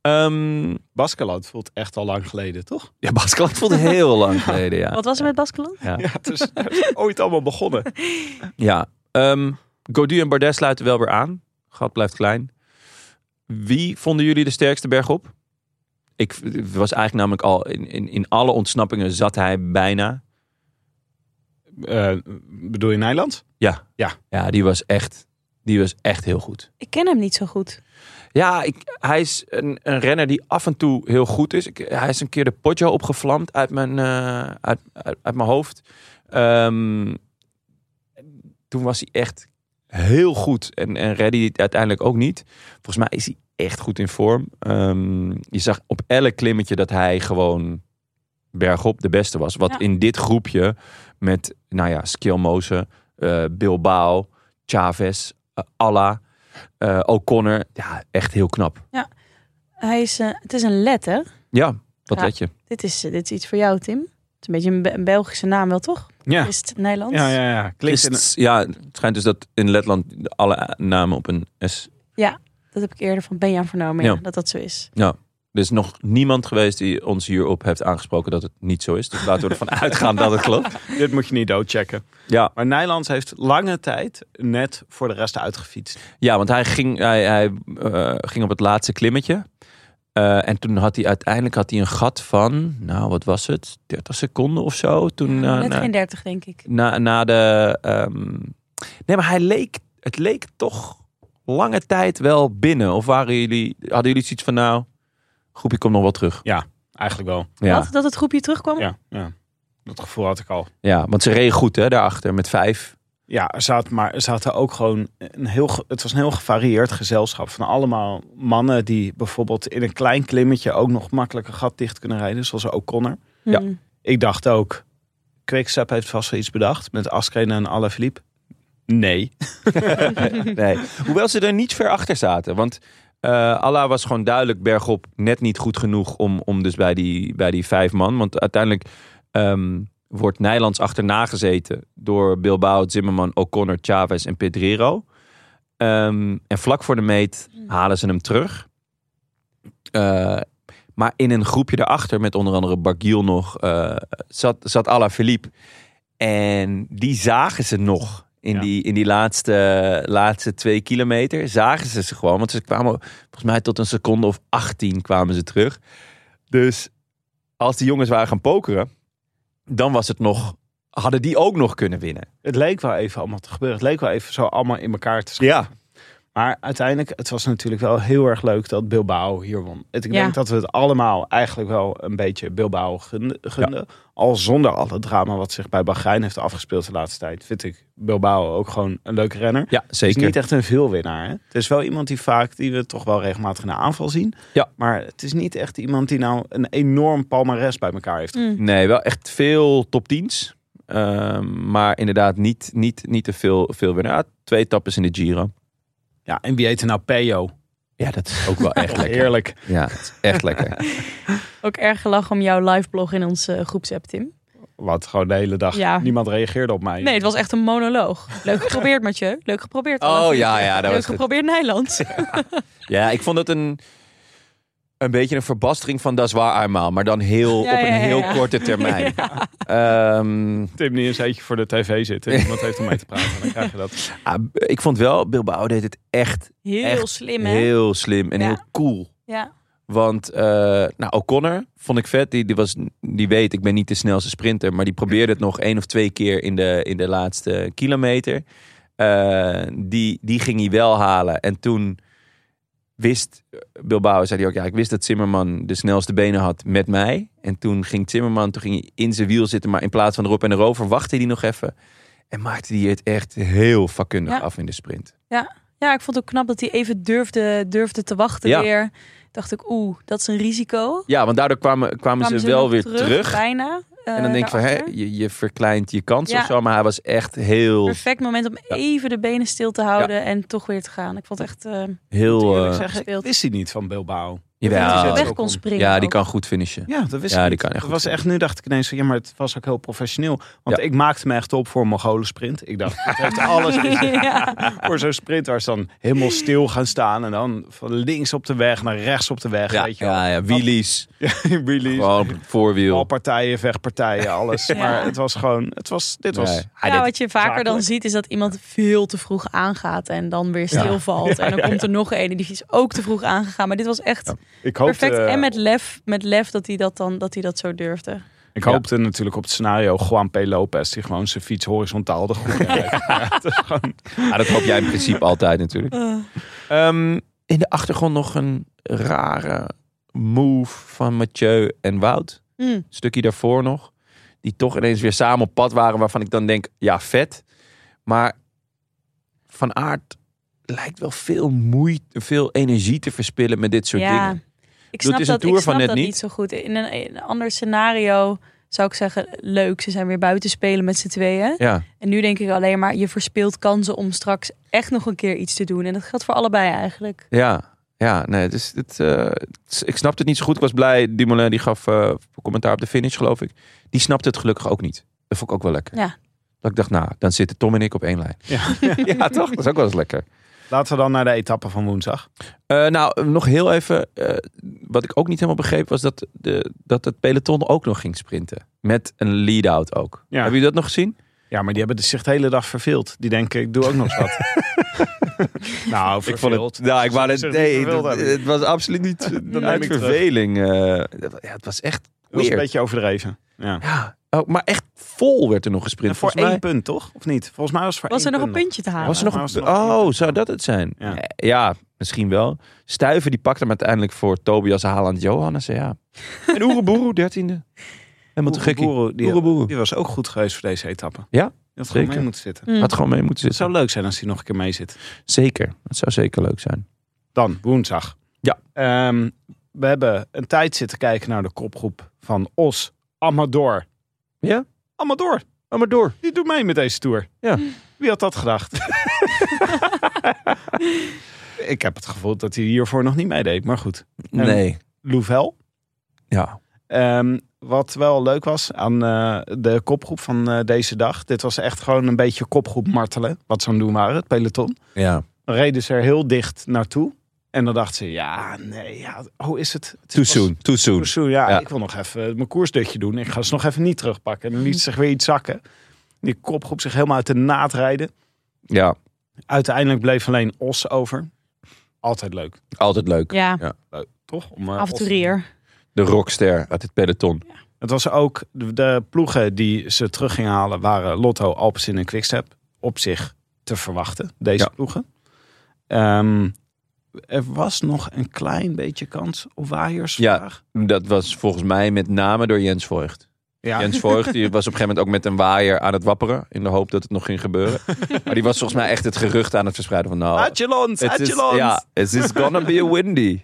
Speaker 1: Ehm
Speaker 3: Baskeland voelt echt al lang geleden, toch?
Speaker 1: ja, Baskeland voelde heel lang geleden, ja.
Speaker 2: Wat was er met Baskeland?
Speaker 1: Ja,
Speaker 3: Ja, het is, het is ooit allemaal begonnen.
Speaker 1: ja. Ehm, Gaudu en Bardet sluiten wel weer aan. Gat blijft klein. Wie vonden jullie de sterkste berg op? Ik was eigenlijk namelijk al in, in, in alle ontsnappingen zat hij bijna.
Speaker 3: Eh, bedoel je Nijland?
Speaker 1: Ja.
Speaker 3: Ja.
Speaker 1: Ja, die was echt, die was echt heel goed.
Speaker 2: Ik ken hem niet zo goed.
Speaker 1: Ja, ik, hij is een, een renner die af en toe heel goed is. Ik, hij is een keer de Poggio opgevlamd uit mijn, eh, uit, uit, uit mijn hoofd. Ehm, toen was hij echt heel goed. En, en het uiteindelijk ook niet. Volgens mij is hij echt goed in vorm. Ehm, je zag op elk klimmetje dat hij gewoon bergop de beste was. Wat
Speaker 2: Ja.
Speaker 1: in dit groepje met, nou ja, Skjelmoze, eh Bilbao, Chavez, eh, Alla, eh, O'Connor. Ja, echt heel knap.
Speaker 2: Hij is, het is een letter.
Speaker 1: Ja, wat
Speaker 2: Ja.
Speaker 1: let je?
Speaker 2: Dit is, dit is iets voor jou, Tim. Het is een beetje een, Be- een Belgische naam wel, toch?
Speaker 3: Ja,
Speaker 2: Is het Nederlands?
Speaker 3: ja, ja. ja. Klinkt
Speaker 1: ja, het schijnt dus dat in Letland alle namen op een S.
Speaker 2: Dat heb ik eerder van Benjan vernomen, ja,
Speaker 1: Ja.
Speaker 2: dat dat zo is.
Speaker 1: Er is nog niemand geweest die ons hierop heeft aangesproken dat het niet zo is. Dus laten we ervan uitgaan dat het klopt.
Speaker 3: dit moet je niet doodchecken.
Speaker 1: Ja,
Speaker 3: Maar Nijlands heeft lange tijd net voor de rest uitgefietst.
Speaker 1: ja want hij ging, hij, hij, eh, ging op het laatste klimmetje. Eh, en toen had hij uiteindelijk had hij een gat van, nou wat was het, 30 seconden of zo. Toen,
Speaker 2: Ja,
Speaker 1: eh,
Speaker 2: net
Speaker 1: na,
Speaker 2: geen 30, denk ik.
Speaker 1: na, na de. ehm, Nee, maar hij leek, het leek toch lange tijd wel binnen. Of waren jullie, hadden jullie zoiets van, nou, groepje komt nog wel terug.
Speaker 3: Eigenlijk wel.
Speaker 1: Ja,
Speaker 2: Wat? Dat het groepje terugkwam?
Speaker 3: Ja, ja. Dat gevoel had ik al.
Speaker 1: ja want ze reden goed hè, daarachter met vijf.
Speaker 3: Ja, er zaten, maar er zaten ook gewoon een heel, het was een heel gevarieerd gezelschap van allemaal mannen die bijvoorbeeld in een klein klimmetje ook nog makkelijk een gat dicht kunnen rijden, zoals O'Connor.
Speaker 1: Ja.
Speaker 2: Hmm.
Speaker 3: Ik dacht ook, Quickstep heeft vast wel iets bedacht met Askreen en Alaphilippe. Nee.
Speaker 1: Nee. Hoewel ze er niet ver achter zaten. Want eh Allah was gewoon duidelijk bergop net niet goed genoeg om, om dus bij die, bij die vijf man. Want uiteindelijk ehm, wordt Nijlands achterna gezeten door Bilbao, Zimmerman, O'Connor, Chavez en Pedrero. Ehm, en vlak voor de meet halen ze hem terug. Eh, maar in een groepje daarachter, met onder andere Bargiel nog, eh, zat, zat Alaphilippe. En die zagen ze nog in,
Speaker 3: Ja.
Speaker 1: die, in die laatste, laatste twee kilometer. Zagen ze ze gewoon, want ze kwamen volgens mij tot een seconde of 18 kwamen ze terug. Dus als die jongens waren gaan pokeren, dan was het nog, hadden die ook nog kunnen winnen.
Speaker 3: Het leek wel even allemaal te gebeuren. Het leek wel even zo allemaal in elkaar te schieten.
Speaker 1: Ja,
Speaker 3: Maar uiteindelijk, het was natuurlijk wel heel erg leuk dat Bilbao hier won. Ik
Speaker 2: Ja.
Speaker 3: denk dat we het allemaal eigenlijk wel een beetje Bilbao gunden. Al zonder al het drama wat zich bij Bahrein heeft afgespeeld de laatste tijd. Vind ik Bilbao ook gewoon een leuke renner.
Speaker 1: ja
Speaker 3: Het is
Speaker 1: zeker.
Speaker 3: niet echt een veelwinnaar. Hè? Het is wel iemand die vaak, die we toch wel regelmatig in de aanval zien.
Speaker 1: Ja.
Speaker 3: Maar het is niet echt iemand die nou een enorm palmares bij elkaar heeft.
Speaker 2: Hmm.
Speaker 1: Nee, wel echt veel top 10's. Ehm, maar inderdaad niet, niet, niet te veel, veel winnen. Ja, twee etappes in de Giro.
Speaker 3: Ja, en wie heet er nou Peyo?
Speaker 1: Ja, dat is ook wel echt lekker.
Speaker 3: Heerlijk.
Speaker 1: Ja, het is echt lekker.
Speaker 2: Ook erg gelachen om jouw live blog in onze uh, groepsapp, Tim.
Speaker 3: Wat gewoon de hele dag.
Speaker 2: Ja.
Speaker 3: Niemand reageerde op mij.
Speaker 2: Nee, het was echt een monoloog. Leuk geprobeerd, Mathieu. Leuk geprobeerd.
Speaker 1: Oh, ja, ja, dat
Speaker 2: Leuk
Speaker 1: was
Speaker 2: geprobeerd Nederland.
Speaker 1: Ja, ik vond het een, een beetje een verbastering van Das war eenmaal. Maar dan heel,
Speaker 2: Ja,
Speaker 1: op een
Speaker 2: ja,
Speaker 1: heel
Speaker 2: ja.
Speaker 1: korte termijn. Ehm,
Speaker 3: Tim die een zeetje voor de tv zit. En iemand heeft om mee te praten. Dan krijg je dat.
Speaker 1: ah, ik vond wel, Bilbao deed het echt
Speaker 2: Heel
Speaker 1: Echt
Speaker 2: slim, hè?
Speaker 1: heel slim en
Speaker 2: Ja.
Speaker 1: heel cool.
Speaker 2: Ja.
Speaker 1: Want eh nou, O'Connor vond ik vet. Die, die, was, die weet, ik ben niet de snelste sprinter. Maar die probeerde het nog één of twee keer in de, in de laatste kilometer. Eh, die, die ging hij wel halen. En toen wist Bilbao, zei hij ook... Ja, ik wist dat Zimmerman de snelste benen had met mij. En toen ging Zimmerman, toen ging hij in zijn wiel zitten. Maar in plaats van erop en erover wachtte hij nog even. En maakte hij het echt heel vakkundig
Speaker 2: Ja.
Speaker 1: af in de sprint.
Speaker 2: ja, ik vond het ook knap dat hij even durfde, durfde te wachten
Speaker 1: Ja.
Speaker 2: weer. Dacht ik, oeh, dat is een risico.
Speaker 1: Ja, want daardoor kwamen, kwamen,
Speaker 2: Kwamen
Speaker 1: ze wel weer terug.
Speaker 2: Bijna.
Speaker 1: En dan denk ik van, hè, je, je verkleint je kans
Speaker 2: Ja.
Speaker 1: of zo. Maar hij was echt heel,
Speaker 2: Perfect moment om
Speaker 1: Ja.
Speaker 2: even de benen stil te houden en toch weer te gaan. Ik vond het echt... eh
Speaker 1: heel...
Speaker 3: Eerlijk
Speaker 1: eh,
Speaker 3: wist hij niet van Bilbao.
Speaker 1: Jawel.
Speaker 3: Ja,
Speaker 2: weg
Speaker 3: kon.
Speaker 2: springen.
Speaker 1: Ja, die kan goed finishen.
Speaker 3: Ja, dat wist
Speaker 1: Ja,
Speaker 3: ik
Speaker 1: die kan echt
Speaker 3: Dat was echt, nu dacht ik ineens van, ja, maar het was ook heel professioneel. Want
Speaker 1: Ja.
Speaker 3: ik maakte me echt op voor een Mongolen sprint. Ik dacht, het heeft alles
Speaker 2: ja.
Speaker 3: voor zo'n sprint waar ze dan helemaal stil gaan staan. En dan van links op de weg naar rechts op de weg.
Speaker 1: Ja,
Speaker 3: weet je wel.
Speaker 1: ja, ja, wheelies. Gewoon op het voorwiel.
Speaker 3: Valpartijen, vechtpartijen, alles.
Speaker 2: Ja.
Speaker 3: Maar het was gewoon, het was, dit was...
Speaker 2: Ja, wat je vaker dan ziet is dat iemand veel te vroeg aangaat en dan weer stilvalt. En dan komt er nog een die is ook te vroeg aangegaan. Maar dit was echt
Speaker 3: Ik hoopte,
Speaker 2: perfect. En met lef, met lef dat hij dat dan dat hij dat zo durfde.
Speaker 3: ik hoopte natuurlijk op het scenario Juan P. Lopez. Die gewoon zijn fiets horizontaal de reed. Ja, gewoon...
Speaker 1: Ja, dat hoop jij in principe altijd natuurlijk. Ehm, in de achtergrond nog een rare move van Mathieu en Wout. Een stukje daarvoor nog. Die toch ineens weer samen op pad waren. Waarvan ik dan denk, ja vet. Maar Van Aert lijkt wel veel moeite, veel energie te verspillen met dit soort
Speaker 2: ja,
Speaker 1: dingen.
Speaker 2: ik
Speaker 1: het
Speaker 2: snap,
Speaker 1: is een
Speaker 2: dat,
Speaker 1: tour
Speaker 2: ik
Speaker 1: van
Speaker 2: snap
Speaker 1: net
Speaker 2: dat
Speaker 1: niet.
Speaker 2: niet zo goed. In een, in een ander scenario zou ik zeggen, leuk, ze zijn weer buiten spelen met z'n tweeën.
Speaker 1: Ja,
Speaker 2: En nu denk ik alleen maar, je verspeelt kansen om straks echt nog een keer iets te doen. En dat geldt voor allebei eigenlijk.
Speaker 1: ja, ja. Nee, het is, het, eh, het is- ik snapte het niet zo goed. Ik was blij. Dumoulin die gaf eh, commentaar op de finish, geloof ik. Die snapte het gelukkig ook niet. Dat vond ik ook wel lekker.
Speaker 2: Ja.
Speaker 1: Dat ik dacht, nou, dan zitten Tom en ik op één lijn.
Speaker 3: Ja.
Speaker 1: Ja, toch? Dat is ook wel eens lekker.
Speaker 3: Laten we dan naar de etappe van woensdag.
Speaker 1: Eh, nou, nog heel even. eh, wat ik ook niet helemaal begreep was dat, de, dat het peloton ook nog ging sprinten. Met een lead-out ook.
Speaker 3: Ja.
Speaker 1: Hebben jullie dat nog gezien?
Speaker 3: Ja, maar die hebben zich de hele dag verveeld. Die denken, ik doe ook nog wat. nou, verveeld.
Speaker 1: Nou, ik wou het. Nee, het, het was absoluut niet uit
Speaker 3: ik
Speaker 1: verveling. eh, ja, het was echt.
Speaker 3: Dat was een beetje overdreven. Ja.
Speaker 1: Ja, oh, maar echt vol werd er nog gesprint.
Speaker 3: En voor
Speaker 1: Volgens
Speaker 3: één
Speaker 1: mij
Speaker 3: punt, toch? Of niet? Volgens mij was het voor
Speaker 2: Was er
Speaker 3: één
Speaker 2: nog een
Speaker 3: punt
Speaker 2: puntje te halen?
Speaker 1: was er nog een.
Speaker 3: er
Speaker 1: Oh, zou dat het zijn?
Speaker 3: Ja.
Speaker 1: Eh, Ja, misschien wel. Stuiven die pakte hem uiteindelijk voor Tobias Haaland Johannes. Ja. En Oeroboeroe, dertiende. Helemaal te.
Speaker 3: Oeroboeroe, die, die was ook goed geweest voor deze etappe.
Speaker 1: Ja,
Speaker 3: had gewoon mee moeten zitten.
Speaker 2: Mm.
Speaker 1: Had gewoon mee moeten
Speaker 3: Het
Speaker 1: zitten.
Speaker 3: zou leuk zijn als hij nog een keer mee zit.
Speaker 1: Zeker. Dat zou zeker leuk zijn.
Speaker 3: Dan, woensdag.
Speaker 1: Ja.
Speaker 3: Ehm, we hebben een tijd zitten kijken naar de kopgroep van Os Amador.
Speaker 1: Ja?
Speaker 3: Amador,
Speaker 1: Oh, maar door.
Speaker 3: die doet mee met deze tour.
Speaker 1: Ja.
Speaker 3: Wie had dat gedacht? ik heb het gevoel dat hij hiervoor nog niet meedeed. Maar goed.
Speaker 1: Nee.
Speaker 3: Louvel.
Speaker 1: Ja.
Speaker 3: Ehm, wat wel leuk was aan eh, de kopgroep van eh, deze dag. Dit was echt gewoon een beetje kopgroep martelen. Wat ze aan het doen waren, het peloton.
Speaker 1: Ja.
Speaker 3: Dan reden ze er heel dicht naartoe. En dan dachten ze, ja, nee, ja, hoe is het? het
Speaker 1: Too
Speaker 3: was-
Speaker 1: soon. Too soon.
Speaker 3: Too soon, ja,
Speaker 1: Ja.
Speaker 3: Ik wil nog even mijn koersdutje doen. Ik ga ze nog even niet terugpakken. En dan liet ze zich weer iets zakken. Die kopgroep zich helemaal uit de naad rijden.
Speaker 1: Ja.
Speaker 3: Uiteindelijk bleef alleen Os over. Altijd leuk.
Speaker 1: Altijd leuk.
Speaker 2: Ja,
Speaker 3: leuk toch? Om, eh, Os-
Speaker 2: avonturier.
Speaker 1: De rockster uit het peloton.
Speaker 3: Het was ook de, de ploegen die ze terug gingen halen waren Lotto, Alpecin en Quickstep. Op zich te verwachten, deze
Speaker 1: Ja.
Speaker 3: ploegen. Ehm, er was nog een klein beetje kans op waaiers
Speaker 1: Ja.
Speaker 3: vandaag.
Speaker 1: Dat was volgens mij met name door Jens Voigt.
Speaker 3: Ja.
Speaker 1: Jens Voigt die was op een gegeven moment ook met een waaier aan het wapperen. In de hoop dat het nog ging gebeuren. maar die was volgens mij echt het gerucht aan het verspreiden van nou...
Speaker 3: Adjelant,
Speaker 1: Het is, ja, it is gonna be a windy.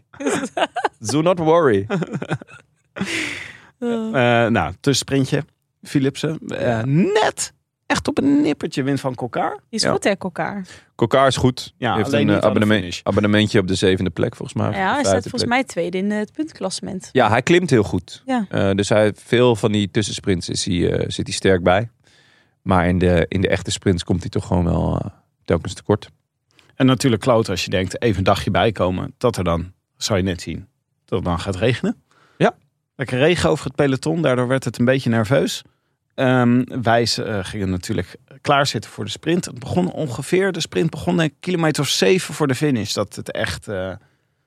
Speaker 1: Do not worry.
Speaker 3: Eh, nou, tussensprintje. Philipsen. eh, net echt op een nippertje wint van Kokar.
Speaker 2: Die is
Speaker 1: Ja.
Speaker 2: goed hè, elkaar.
Speaker 1: Kokar is goed.
Speaker 3: Ja,
Speaker 1: heeft
Speaker 3: alleen
Speaker 1: een
Speaker 3: niet
Speaker 1: eh, abonnement, abonnementje op de zevende plek volgens mij.
Speaker 2: Ja, hij staat volgens
Speaker 1: plek.
Speaker 2: mij tweede in het puntklassement.
Speaker 1: Ja, hij klimt heel goed.
Speaker 2: Ja.
Speaker 1: Eh, dus hij heeft veel van die tussensprints is hij, eh, zit hij sterk bij. Maar in de, in de echte sprints komt hij toch gewoon wel eh, telkens tekort.
Speaker 3: En natuurlijk kloot als je denkt, even een dagje bijkomen. Dat er dan, zou je net zien, dat het dan gaat regenen.
Speaker 1: Ja.
Speaker 3: Lekker regen over het peloton. Daardoor werd het een beetje nerveus. Ehm, wij eh, gingen natuurlijk klaarzitten voor de sprint. Het begon ongeveer, de sprint begon een kilometer of zeven voor de finish. Dat het echt... eh,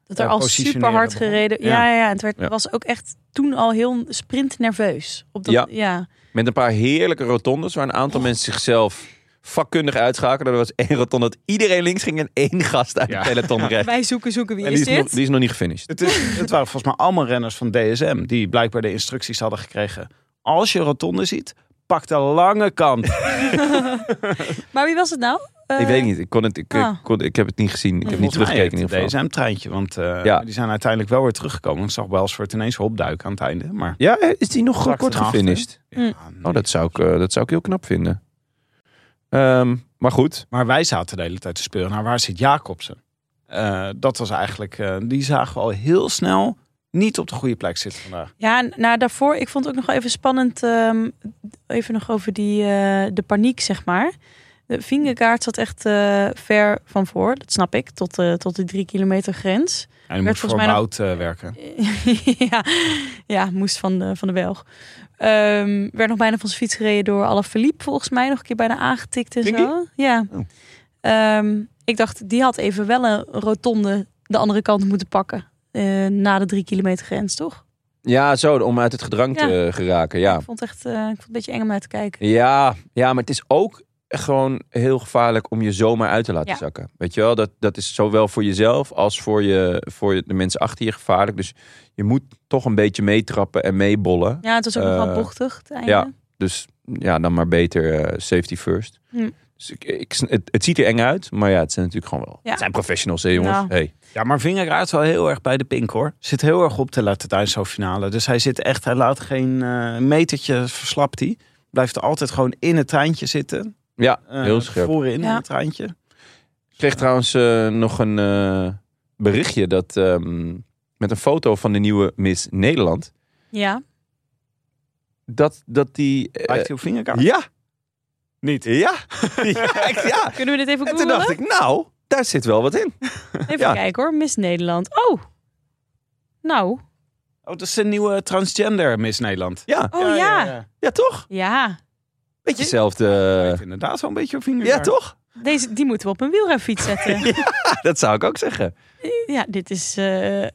Speaker 2: Dat er
Speaker 3: Ja,
Speaker 2: al super hard
Speaker 3: begon.
Speaker 2: gereden.
Speaker 3: Ja.
Speaker 2: Ja, ja, ja. Het werd,
Speaker 1: Ja.
Speaker 2: was ook echt toen al heel sprint nerveus. Op dat,
Speaker 1: Ja.
Speaker 2: ja.
Speaker 1: Met een paar heerlijke rotondes waar een aantal mensen zichzelf vakkundig uitschakelen. Er was één rotonde dat iedereen links ging en één gast uit
Speaker 3: Ja.
Speaker 1: het peloton recht.
Speaker 2: Wij zoeken, zoeken wie
Speaker 1: En
Speaker 2: is
Speaker 1: die is, nog,
Speaker 2: dit?
Speaker 1: die is nog niet gefinished.
Speaker 3: Het, is, het waren volgens mij allemaal renners van DSM die blijkbaar de instructies hadden gekregen. Als je een rotonde ziet, pak de lange kant.
Speaker 2: Maar wie was het nou? Eh,
Speaker 1: ik weet niet. Ik, kon het, ik,
Speaker 2: ah.
Speaker 1: kon, ik heb het niet gezien. Ik heb niet
Speaker 3: Volgens
Speaker 1: teruggekeken in
Speaker 3: het
Speaker 1: ieder geval.
Speaker 3: DSM-treintje, want eh,
Speaker 1: Ja.
Speaker 3: die zijn uiteindelijk wel weer teruggekomen. Ik zag Welsford ineens opduiken aan het einde. Maar
Speaker 1: Ja, is die nog kort gefinished?
Speaker 3: Ja,
Speaker 1: Oh, dat zou, ik, eh, dat zou ik heel knap vinden. Ehm, maar goed.
Speaker 3: Maar wij zaten de hele tijd te speuren naar waar zit Jacobsen? Eh, dat was eigenlijk, eh, die zagen we al heel snel niet op de goede plek zitten vandaag.
Speaker 2: Ja, nou daarvoor, ik vond het ook nog even spannend. ehm, even nog over die, eh, de paniek, zeg maar. De Vingegaard zat echt eh, ver van voor, dat snap ik, tot, eh, tot de drie kilometer grens.
Speaker 3: En moet voor
Speaker 2: mij
Speaker 3: Wout werken.
Speaker 2: ja, ja, moest van de, van de Belg. Ehm, werd nog bijna van zijn fiets gereden door Alaphilippe, volgens mij. Nog een keer bijna aangetikt en
Speaker 1: Denk
Speaker 2: zo. Ja.
Speaker 1: Oh.
Speaker 2: Ehm, ik dacht, die had even wel een rotonde de andere kant moeten pakken. Eh, na de drie kilometer grens, toch?
Speaker 1: Ja, zo, om uit het gedrang
Speaker 2: Ja.
Speaker 1: te eh, geraken. Ja.
Speaker 2: Ik vond het echt eh, ik vond het een beetje eng om naar te kijken.
Speaker 1: Ja, ja, maar het is ook gewoon heel gevaarlijk om je zomaar uit te laten
Speaker 2: Ja.
Speaker 1: zakken. Weet je wel, dat, dat is zowel voor jezelf als voor, je, voor je- de mensen achter je gevaarlijk. Dus je moet toch een beetje meetrappen en meebollen.
Speaker 2: Ja, het was ook nog wel bochtig. Het einde.
Speaker 1: ja. Dus ja, dan maar beter safety first.
Speaker 2: Hm.
Speaker 1: Dus ik, ik, het, het ziet er eng uit, maar ja, het zijn natuurlijk gewoon wel.
Speaker 2: Ja.
Speaker 1: Het zijn professionals, hè, jongens.
Speaker 2: Nou.
Speaker 1: Hey.
Speaker 3: Ja, maar Vingegaard is wel heel erg bij de pink hoor. Zit heel erg op te letten tijdens zo'n finale. Dus hij zit echt, hij laat geen eh, metertje verslapt hij. Blijft er altijd gewoon in het treintje zitten.
Speaker 1: Ja,
Speaker 3: Eh,
Speaker 1: heel scherp.
Speaker 3: Voorin in
Speaker 2: Ja.
Speaker 3: het treintje.
Speaker 1: Ik kreeg trouwens eh, nog een eh, berichtje dat ehm, met een foto van de nieuwe Miss Nederland.
Speaker 2: Ja.
Speaker 1: Dat, dat die.
Speaker 3: Lijkt hij op Vingegaard?
Speaker 1: ja,
Speaker 3: Niet.
Speaker 1: ja, ja, ik- ja.
Speaker 2: Kunnen we dit even
Speaker 1: En toen
Speaker 2: googlen?
Speaker 1: dacht ik, nou, daar zit wel wat in.
Speaker 2: Even
Speaker 1: ja.
Speaker 2: kijken hoor. Miss Nederland. Oh. Nou.
Speaker 3: Oh, dat is de nieuwe transgender Miss Nederland.
Speaker 1: Ja,
Speaker 2: Oh ja.
Speaker 1: ja, toch?
Speaker 2: Ja.
Speaker 1: Beetje hetzelfde.
Speaker 3: Lijkt inderdaad zo'n beetje op Vingegaard.
Speaker 1: ja, toch?
Speaker 2: Deze, die moeten we op een wielrenfiets zetten.
Speaker 1: Dat zou ik ook zeggen.
Speaker 2: ja, dit is... eh,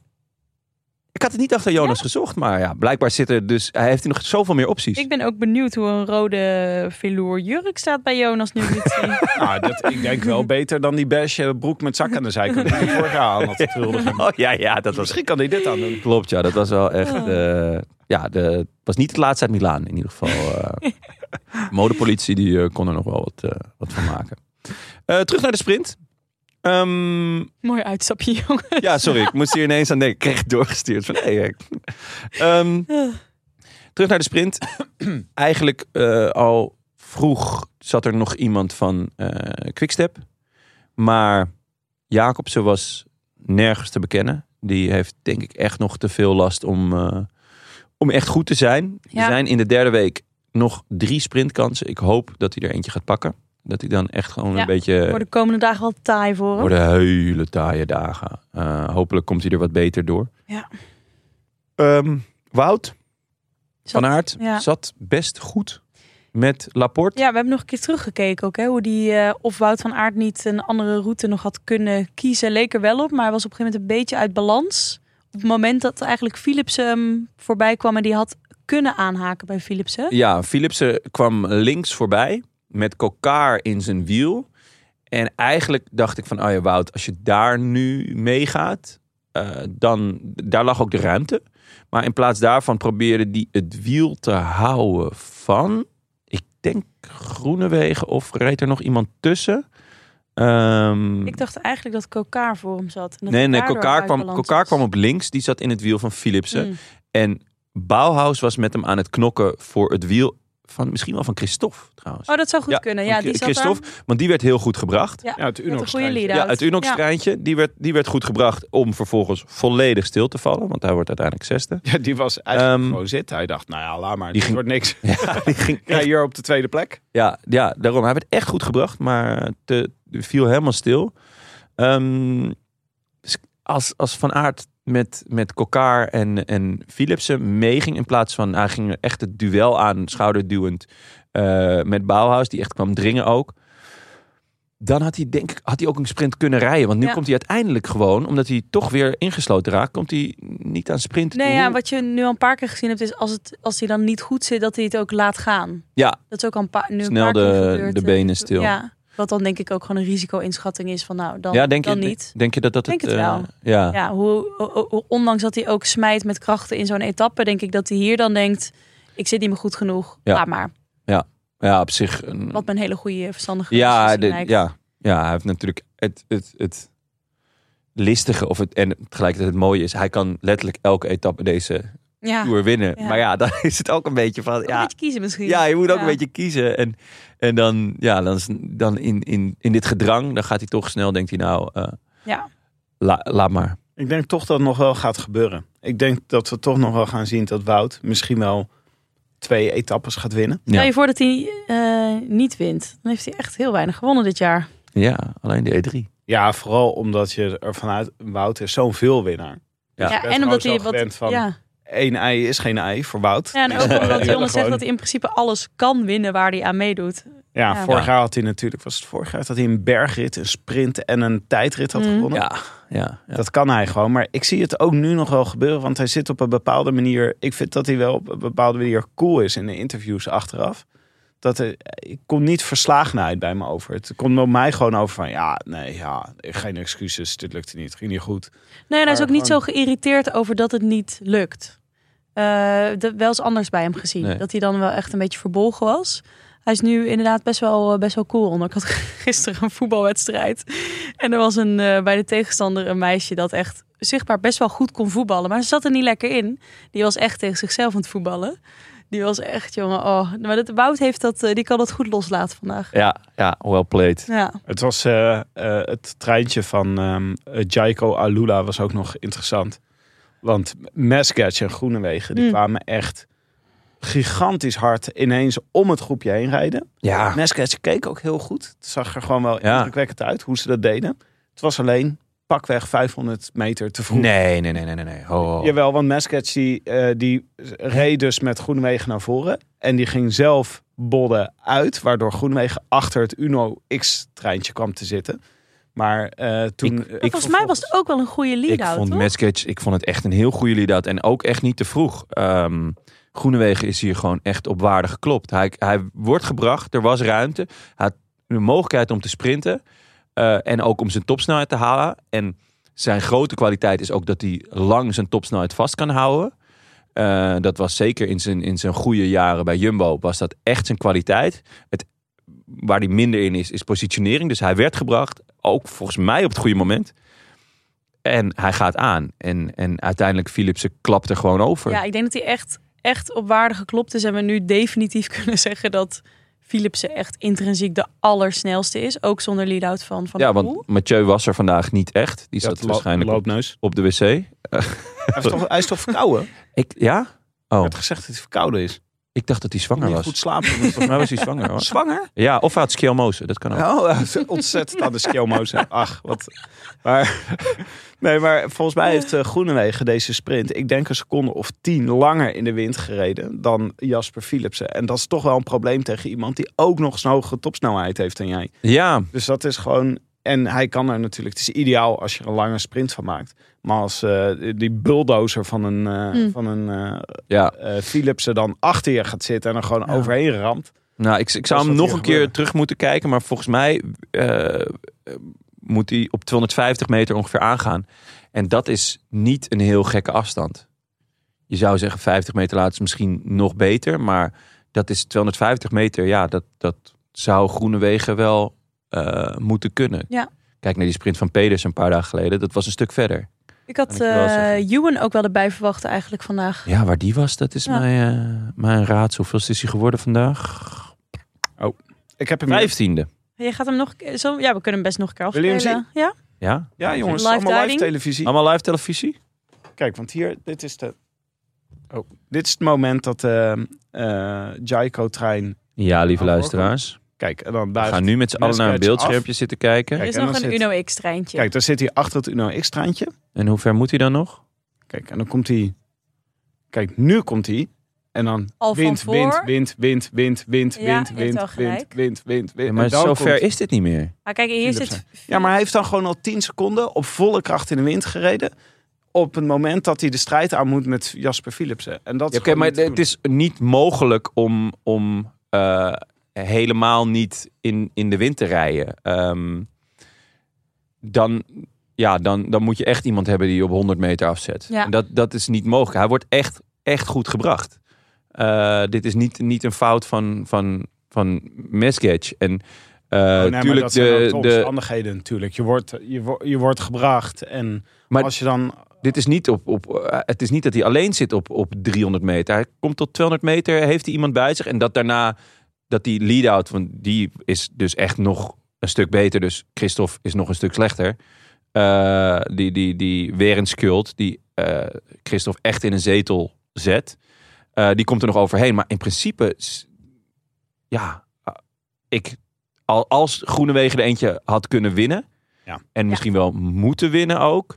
Speaker 1: Ik had het niet achter Jonas gezocht, maar ja, blijkbaar zit er dus. Hij heeft nog zoveel meer opties.
Speaker 2: ik ben ook benieuwd hoe een rode velour jurk staat bij Jonas nu ik.
Speaker 3: Nou, dat, ik denk wel beter dan die beige broek met zak aan de zijkant. Die hij vorig jaar aan had.
Speaker 1: Oh ja, ja, dat was
Speaker 3: Misschien kan hij dit aan doen.
Speaker 1: Klopt, ja, dat was wel echt.
Speaker 2: Oh.
Speaker 1: eh, ja, de, het was niet het laatste uit Milaan in ieder geval. eh. modepolitie die eh, kon er nog wel wat, wat van maken. Eh, terug naar de sprint. Ehm,
Speaker 2: Mooi uitstapje, jongen.
Speaker 1: ja, sorry, ik moest hier ineens aan denken. Ik kreeg het doorgestuurd van hey, Ehm, terug naar de sprint. Eigenlijk eh, al vroeg zat er nog iemand van eh Quickstep. Maar Jacobsen was nergens te bekennen. Die heeft denk ik echt nog te veel last om, eh, om echt goed te zijn.
Speaker 2: Ja.
Speaker 1: Er zijn in de derde week nog drie sprintkansen. Ik hoop dat hij er eentje gaat pakken. Dat hij dan echt gewoon
Speaker 2: Ja,
Speaker 1: een beetje...
Speaker 2: Voor de komende dagen wel taai voor hem.
Speaker 1: Worden hele taaie dagen. Eh, hopelijk komt hij er wat beter door.
Speaker 2: Ja.
Speaker 1: Ehm, Wout
Speaker 2: Zat-
Speaker 1: van Aert
Speaker 2: ja.
Speaker 1: zat best goed met Laporte.
Speaker 2: Ja, we hebben nog een keer teruggekeken ook. Hè, hoe die, eh, of Wout van Aert niet een andere route nog had kunnen kiezen. Leek er wel op, maar hij was op een gegeven moment een beetje uit balans. Op het moment dat eigenlijk Philipsen hem voorbij kwam en die had kunnen aanhaken bij Philipsen.
Speaker 1: Ja, Philipsen kwam links voorbij met Kokar in zijn wiel. En eigenlijk dacht ik van, oh ja, Wout, als je daar nu meegaat, eh, dan daar lag ook de ruimte. Maar in plaats daarvan probeerde die het wiel te houden van, ik denk Groenewegen of reed er nog iemand tussen? Ehm,
Speaker 2: Ik dacht eigenlijk dat Kokar voor hem zat. En
Speaker 1: nee, nee,
Speaker 2: uit
Speaker 1: kwam,
Speaker 2: was.
Speaker 1: kwam op links, die zat in het wiel van Philipsen.
Speaker 2: Mm.
Speaker 1: En Bauhaus was met hem aan het knokken voor het wiel van misschien wel van Christophe trouwens.
Speaker 2: Oh, dat zou goed
Speaker 1: Ja,
Speaker 2: kunnen. Ja, die daar.
Speaker 1: Want die werd heel goed gebracht.
Speaker 2: Ja,
Speaker 3: Ja, het
Speaker 2: met een
Speaker 3: Unox
Speaker 2: goede
Speaker 3: treintje.
Speaker 2: lead-out.
Speaker 1: Ja, het Unox-treintje, die, werd, die werd goed gebracht om vervolgens volledig stil te vallen. Want hij wordt uiteindelijk zesde.
Speaker 3: Ja, die was eigenlijk
Speaker 1: Ehm,
Speaker 3: gewoon zitten. Hij dacht, nou ja, laat maar. die
Speaker 1: ging-
Speaker 3: wordt niks.
Speaker 1: Ja, die ging
Speaker 3: Ja, hier op de tweede plek.
Speaker 1: Ja, ja, daarom. Hij werd echt goed gebracht, maar te, viel helemaal stil. Ehm, als, als Van Aert met, met Kokar en, en Philipsen meeging, in plaats van hij ging echt het duel aan, schouderduwend eh met Bauhaus, die echt kwam dringen ook. Dan had hij, denk ik, had hij ook een sprint kunnen rijden. Want nu
Speaker 2: Ja.
Speaker 1: komt hij uiteindelijk gewoon, omdat hij toch weer ingesloten raakt, komt hij niet aan sprint.
Speaker 2: Nee, ja, wat je nu al een paar keer gezien hebt, is als, het, als hij dan niet goed zit, dat hij het ook laat gaan.
Speaker 1: Ja,
Speaker 2: Dat is ook al een paar, nu
Speaker 1: Snel
Speaker 2: een paar
Speaker 1: de-
Speaker 2: keer gebeurd.
Speaker 1: de
Speaker 2: eh,
Speaker 1: benen stil.
Speaker 2: Ja, wat dan denk ik ook gewoon een risico-inschatting is van nou, dan,
Speaker 1: ja denk,
Speaker 2: dan
Speaker 1: je,
Speaker 2: niet.
Speaker 1: denk je dat dat
Speaker 2: Denk
Speaker 1: het...
Speaker 2: het
Speaker 1: eh,
Speaker 2: wel.
Speaker 1: ja.
Speaker 2: Ja, hoe, hoe- hoe- ondanks dat hij ook smijt met krachten in zo'n etappe, denk ik dat hij hier dan denkt, ik zit niet meer goed genoeg.
Speaker 1: Ja.
Speaker 2: Laat maar.
Speaker 1: ja, op zich... een-
Speaker 2: Wat mijn hele goede verstandige
Speaker 1: Ja,
Speaker 2: beslissing
Speaker 1: de,
Speaker 2: lijkt.
Speaker 1: ja, ja, hij heeft natuurlijk het, het, het listige of het, en tegelijkertijd het mooie is, hij kan letterlijk elke etappe deze
Speaker 2: ja.
Speaker 1: Tour winnen.
Speaker 2: Ja.
Speaker 1: Maar ja, dan is het ook een beetje van,
Speaker 2: Ook Een
Speaker 1: ja,
Speaker 2: beetje kiezen misschien.
Speaker 1: ja je moet ook
Speaker 2: Ja.
Speaker 1: een beetje kiezen. En, en dan, ja, dan, is- dan in, in, in dit gedrang, dan gaat hij toch snel, denkt hij nou, eh,
Speaker 2: Ja.
Speaker 1: la- laat maar.
Speaker 3: Ik denk toch dat het nog wel gaat gebeuren. Ik denk dat we toch nog wel gaan zien dat Wout misschien wel twee etappes gaat winnen.
Speaker 2: Stel
Speaker 1: Ja,
Speaker 2: je voor dat hij eh, niet wint. Dan heeft hij echt heel weinig gewonnen dit jaar.
Speaker 1: ja alleen de E E3.
Speaker 3: Ja, vooral omdat je er vanuit Wout is zo'n veel winnaar.
Speaker 1: Ja.
Speaker 3: je
Speaker 2: Ja, en omdat hij wat.
Speaker 3: van-
Speaker 2: Ja.
Speaker 3: Eén ei is geen ei voor Wout.
Speaker 2: ja, en ook
Speaker 3: Die
Speaker 2: omdat
Speaker 3: willen
Speaker 2: Jonas zegt dat hij in principe alles kan winnen waar hij aan meedoet.
Speaker 3: Ja,
Speaker 2: Ja.
Speaker 3: vorig
Speaker 1: Ja.
Speaker 3: jaar had hij natuurlijk, was het vorig jaar dat hij een bergrit, een sprint en een tijdrit had
Speaker 2: Mm.
Speaker 3: gewonnen.
Speaker 1: Ja, ja, ja.
Speaker 3: Dat kan hij gewoon. Maar ik zie het ook nu nog wel gebeuren. Want hij zit op een bepaalde manier. Ik vind dat hij wel op een bepaalde manier cool is in de interviews achteraf. Dat er, ik kom niet verslagen uit bij me over. Het komt op mij gewoon over van ja, nee, ja, geen excuses. Dit lukte niet. Het ging niet goed.
Speaker 2: Nee, en hij is
Speaker 3: Maar
Speaker 2: ook niet zo geïrriteerd over dat het niet lukt. Eh, dat wel eens anders bij hem gezien.
Speaker 1: Nee.
Speaker 2: Dat hij dan wel echt een beetje verbolgen was. Hij is nu inderdaad best wel, eh, best wel cool onder. Ik had gisteren een voetbalwedstrijd. En er was een, eh, bij de tegenstander een meisje dat echt zichtbaar best wel goed kon voetballen. Maar ze zat er niet lekker in. Die was echt tegen zichzelf aan het voetballen. Die was echt, jongen, oh. Maar dat, Wout heeft dat, eh, die kan dat goed loslaten vandaag.
Speaker 1: Ja, ja, well played.
Speaker 2: Ja,
Speaker 3: Het was eh, eh, het treintje van Jaiko Alula was ook nog interessant. Want Mescatch en Groenewegen die
Speaker 2: Mm.
Speaker 3: kwamen echt gigantisch hard ineens om het groepje heen rijden.
Speaker 1: Ja,
Speaker 3: Mescatch keek ook heel goed. Het zag er gewoon wel
Speaker 1: Ja.
Speaker 3: indrukwekkend uit hoe ze dat deden. Het was alleen pakweg 500 meter te vroeg.
Speaker 1: nee, nee, nee, nee, nee, nee. Ho, ho.
Speaker 3: Jawel, want Mescatch die, eh, die reed dus met Groenewegen naar voren. En die ging zelf bodden uit. Waardoor Groenewegen achter het Uno X-treintje kwam te zitten. Maar eh, toen...
Speaker 1: Ik-
Speaker 3: eh,
Speaker 1: ik-
Speaker 2: volgens mij was het ook wel een goede
Speaker 1: Ik
Speaker 2: lead-out,
Speaker 1: vond
Speaker 2: toch?
Speaker 1: Mesketch, ik vond het echt een heel goede lead-out. En ook echt niet te vroeg. Ehm Groenewegen is hier gewoon echt op waarde geklopt. Hij, hij wordt gebracht, er was ruimte. Hij had de mogelijkheid om te sprinten. eh, en ook om zijn topsnelheid te halen. En zijn grote kwaliteit is ook dat hij lang zijn topsnelheid vast kan houden. Eh, dat was zeker in zijn, in zijn goede jaren bij Jumbo. Was dat echt zijn kwaliteit. Het, waar hij minder in is, is positionering. Dus hij werd gebracht. Ook volgens mij op het goede moment. En hij gaat aan. En, en uiteindelijk Philipsen klapt er gewoon over.
Speaker 2: Ja, ik denk dat hij echt, echt op waarde geklopt is. En we nu definitief kunnen zeggen dat Philipsen echt intrinsiek de allersnelste is. Ook zonder lead-out van Van
Speaker 1: Ja, want Mathieu was er vandaag niet echt. Die zat waarschijnlijk op,
Speaker 3: loopneus.
Speaker 1: op de wc.
Speaker 3: Hij is, toch, hij is toch verkouden?
Speaker 1: Ik, ja? Oh,
Speaker 3: werd gezegd dat hij verkouden is.
Speaker 1: Ik dacht dat hij zwanger
Speaker 3: Niet
Speaker 1: was.
Speaker 3: goed slapen.
Speaker 1: Volgens mij was hij zwanger hoor.
Speaker 3: Zwanger?
Speaker 1: Ja, of hij had. Dat kan ook.
Speaker 3: Oh, ontzettend aan de skiomozen. Ach, wat. Maar, nee, maar volgens mij heeft uh, Groenewegen deze sprint, ik denk een seconde of tien langer in de wind gereden dan Jasper Philipsen. En dat is toch wel een probleem tegen iemand die ook nog eens een hogere topsnelheid heeft dan jij.
Speaker 1: Ja,
Speaker 3: Dus dat is gewoon. En hij kan er natuurlijk. Het is ideaal als je er een lange sprint van maakt. Maar als eh, die bulldozer van een, eh
Speaker 2: Mm.
Speaker 3: van een eh
Speaker 1: ja.
Speaker 3: eh, Philipsen dan achter je gaat zitten en er gewoon
Speaker 1: Ja.
Speaker 3: overheen ramt.
Speaker 1: Nou, ik, ik zou hem nog een keer terug moeten kijken. Maar volgens mij moet hij op 250 meter ongeveer aangaan. En dat is niet een heel gekke afstand. Je zou zeggen 50 meter later is misschien nog beter. Maar dat is 250 meter. Ja, dat, dat zou Groenewegen wel eh, moeten kunnen.
Speaker 2: Ja.
Speaker 1: Kijk naar die sprint van Peders een paar dagen geleden. Dat was een stuk verder.
Speaker 2: Ik had eh
Speaker 1: zeggen.
Speaker 2: Ewan ook wel erbij verwacht eigenlijk vandaag.
Speaker 1: Ja, waar die was, dat is
Speaker 2: Ja.
Speaker 1: mijn, eh, mijn raadsel. Hoeveel is hij geworden vandaag?
Speaker 3: Ik heb hem.
Speaker 1: Vijftiende.
Speaker 2: Je gaat hem nog keer- zo, ja, we kunnen hem best nog een keer
Speaker 3: Wil je hem
Speaker 2: afspelen. Ja?
Speaker 1: Ja?
Speaker 3: Ja, jongens,
Speaker 2: Live
Speaker 3: allemaal live televisie.
Speaker 1: Allemaal live televisie?
Speaker 3: Kijk, want hier, dit is de. Oh, dit is het moment dat de eh Jaiko-trein.
Speaker 1: Ja, lieve
Speaker 3: Oh,
Speaker 1: luisteraars.
Speaker 3: Kijk, en dan
Speaker 1: We
Speaker 3: buigt.
Speaker 1: gaan nu met z'n allen naar een beeldschermpje zitten kijken.
Speaker 2: Er is nog een
Speaker 3: zit-
Speaker 2: Uno X-treintje.
Speaker 3: Kijk, daar zit hij achter het Uno X-treintje.
Speaker 1: En hoe ver moet hij dan nog?
Speaker 3: Kijk, en dan komt hij. Kijk, nu komt hij. En dan
Speaker 2: Al van
Speaker 3: wind,
Speaker 2: voor.
Speaker 3: wind, wind, wind, wind, wind,
Speaker 2: Ja,
Speaker 3: wind, wind, wind, wind, wind, wind.
Speaker 1: Ja, maar zo
Speaker 3: komt-
Speaker 1: ver is dit niet meer.
Speaker 2: Maar kijk, hier zit...
Speaker 3: Ja, maar hij heeft dan gewoon al 10 seconden op volle kracht in de wind gereden. Op het moment dat hij de strijd aan moet met Jasper Philipsen. En dat is
Speaker 1: Ja, Oké, maar het is niet mogelijk om, om eh, helemaal niet in, in de wind te rijden. Ehm, dan, ja, dan, dan moet je echt iemand hebben die je op 100 meter afzet.
Speaker 2: Ja.
Speaker 1: En dat, dat is niet mogelijk. Hij wordt echt, echt goed gebracht. Eh, dit is niet, niet een fout van, van, van Mesgage. En.
Speaker 3: Oh, nee, maar
Speaker 1: tuurlijk
Speaker 3: dat zijn ook
Speaker 1: de,
Speaker 3: de
Speaker 1: de,
Speaker 3: omstandigheden natuurlijk. Je wordt, je, wo- je wordt gebracht. En
Speaker 1: Maar-
Speaker 3: als je dan...
Speaker 1: Dit is niet op, op eh, het is niet dat hij alleen zit op, op 300 meter. Hij komt tot 200 meter, heeft hij iemand bij zich. En dat daarna, dat die lead-out, want die is dus echt nog een stuk beter. Dus Christophe is nog een stuk slechter. Eh, die, die, die die eh Christophe echt in een zetel zet. Eh, die komt er nog overheen. Maar in principe, ja, ik, al, als Groenewegen er eentje had kunnen winnen.
Speaker 3: Ja.
Speaker 1: En misschien wel moeten winnen ook.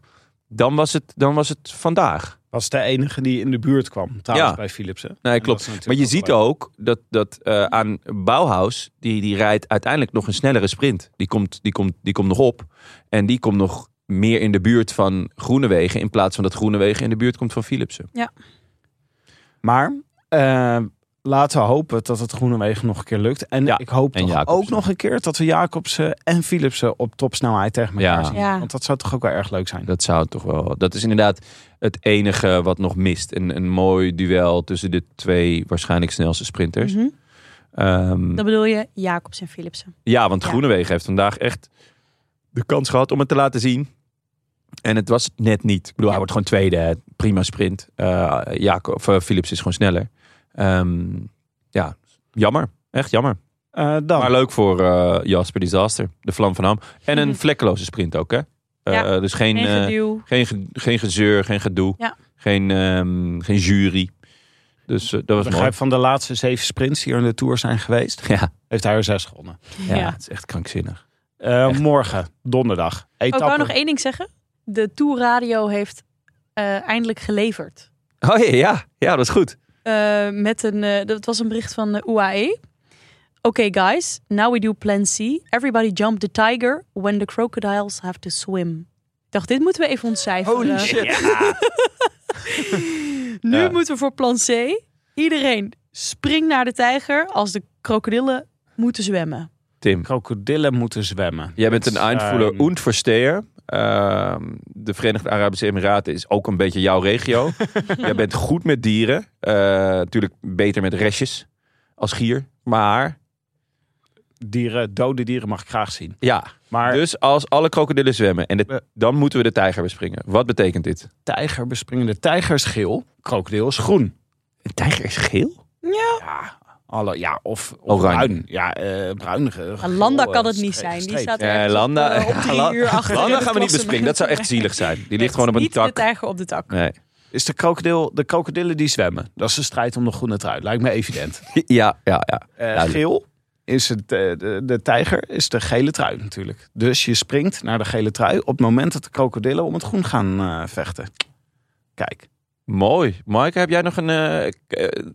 Speaker 1: Dan was het, dan was het vandaag.
Speaker 3: was de enige die in de buurt kwam. Trouwens,
Speaker 1: Ja.
Speaker 3: bij Philipsen.
Speaker 1: Nee,
Speaker 3: En
Speaker 1: klopt. Maar je ziet ook dat, dat eh, aan Bauhaus, die, die rijdt uiteindelijk nog een snellere sprint. Die komt, die, komt, die komt nog op. En die komt nog meer in de buurt van Groenewegen. In plaats van dat Groenewegen in de buurt komt van Philipsen.
Speaker 3: Maar eh, laten we hopen dat het Groenewegen nog een keer lukt. En
Speaker 1: Ja,
Speaker 3: ik hoop
Speaker 1: en
Speaker 3: toch ook nog een keer dat we Jacobsen en Philipsen op topsnelheid tegen elkaar
Speaker 1: Ja.
Speaker 3: zien.
Speaker 2: Ja.
Speaker 3: Want dat zou toch ook wel erg leuk zijn.
Speaker 1: Dat zou toch wel. Dat is inderdaad het enige wat nog mist. Een, een mooi duel tussen de twee waarschijnlijk snelste sprinters. Ehm,
Speaker 2: Dan bedoel je Jacobs en Philipsen.
Speaker 1: ja, want
Speaker 2: Ja.
Speaker 1: Groenewegen heeft vandaag echt de kans gehad om het te laten zien. En het was net niet. Ik bedoel, hij wordt gewoon tweede. Prima sprint. Eh Jacob, of, eh, Philips is gewoon sneller. Ehm, ja, jammer. Echt jammer.
Speaker 3: Eh, dan.
Speaker 1: Maar leuk voor eh, Jasper Disaster. De vlam van Ham. En een
Speaker 2: Mhm.
Speaker 1: vlekkeloze sprint ook, hè? Eh,
Speaker 2: Ja.
Speaker 1: Dus geen,
Speaker 2: Geen
Speaker 1: eh, geen, ge- geen gezeur, geen gedoe.
Speaker 2: Ja.
Speaker 1: Geen, ehm, geen jury. Dus dat was
Speaker 3: Ik
Speaker 1: mooi.
Speaker 3: begrijp van de laatste zeven sprints die er in de Tour zijn geweest,
Speaker 1: Ja,
Speaker 3: heeft hij er zes gewonnen.
Speaker 1: ja,
Speaker 2: Ja.
Speaker 1: het is echt krankzinnig.
Speaker 3: Eh,
Speaker 1: Echt.
Speaker 3: morgen, donderdag.
Speaker 2: Oh, ik wou nog één ding zeggen. De Tour Radio heeft eh, eindelijk geleverd.
Speaker 1: Oh ja, ja, ja dat is goed.
Speaker 2: Eh, met een, eh, dat was een bericht van de UAE. Oké guys, now we do plan C. Everybody jump the tiger when the crocodiles have to swim. Ik dacht, dit moeten we even ontcijferen. nu
Speaker 1: Ja.
Speaker 2: moeten we voor plan C. Iedereen springt naar de tijger als de krokodillen moeten zwemmen.
Speaker 1: Tim,
Speaker 3: Krokodillen moeten zwemmen.
Speaker 1: jij bent een
Speaker 3: Dat,
Speaker 1: eindvoerder
Speaker 3: ehm,
Speaker 1: und Versteer. Ehm, de Verenigde Arabische Emiraten is ook een beetje jouw regio. jij bent goed met dieren. Eh, natuurlijk beter met restjes als gier. Maar
Speaker 3: dieren, dode dieren mag ik graag zien.
Speaker 1: ja,
Speaker 3: Maar
Speaker 1: dus als alle krokodillen zwemmen en de-
Speaker 3: Ja.
Speaker 1: dan moeten we de tijger bespringen. Wat betekent dit?
Speaker 3: tijger bespringen. De tijger is geel, krokodil is groen.
Speaker 1: Een tijger is geel?
Speaker 3: Ja, alle, ja of, of
Speaker 1: Oranje.
Speaker 3: bruin. Ja, eh bruin.
Speaker 2: Maar Landa kan het niet zijn. Die staat ergens
Speaker 1: Landa,
Speaker 2: op, eh, op uur achter.
Speaker 1: Landa gaan we niet bespringen. Dat zou echt zielig zijn. Die ligt gewoon op een
Speaker 2: Niet de
Speaker 1: tak.
Speaker 2: tijger op de tak.
Speaker 1: Nee.
Speaker 3: Is de krokodil, de krokodillen die zwemmen. Dat is de strijd om de groene trui. Lijkt me evident.
Speaker 1: Ja, ja, ja.
Speaker 3: Eh, geel is het, de, de tijger is de gele trui natuurlijk. Dus je springt naar de gele trui op het moment dat de krokodillen om het groen gaan eh, vechten. Kijk,
Speaker 1: Mooi. Maaike, heb jij nog een... eh, eh,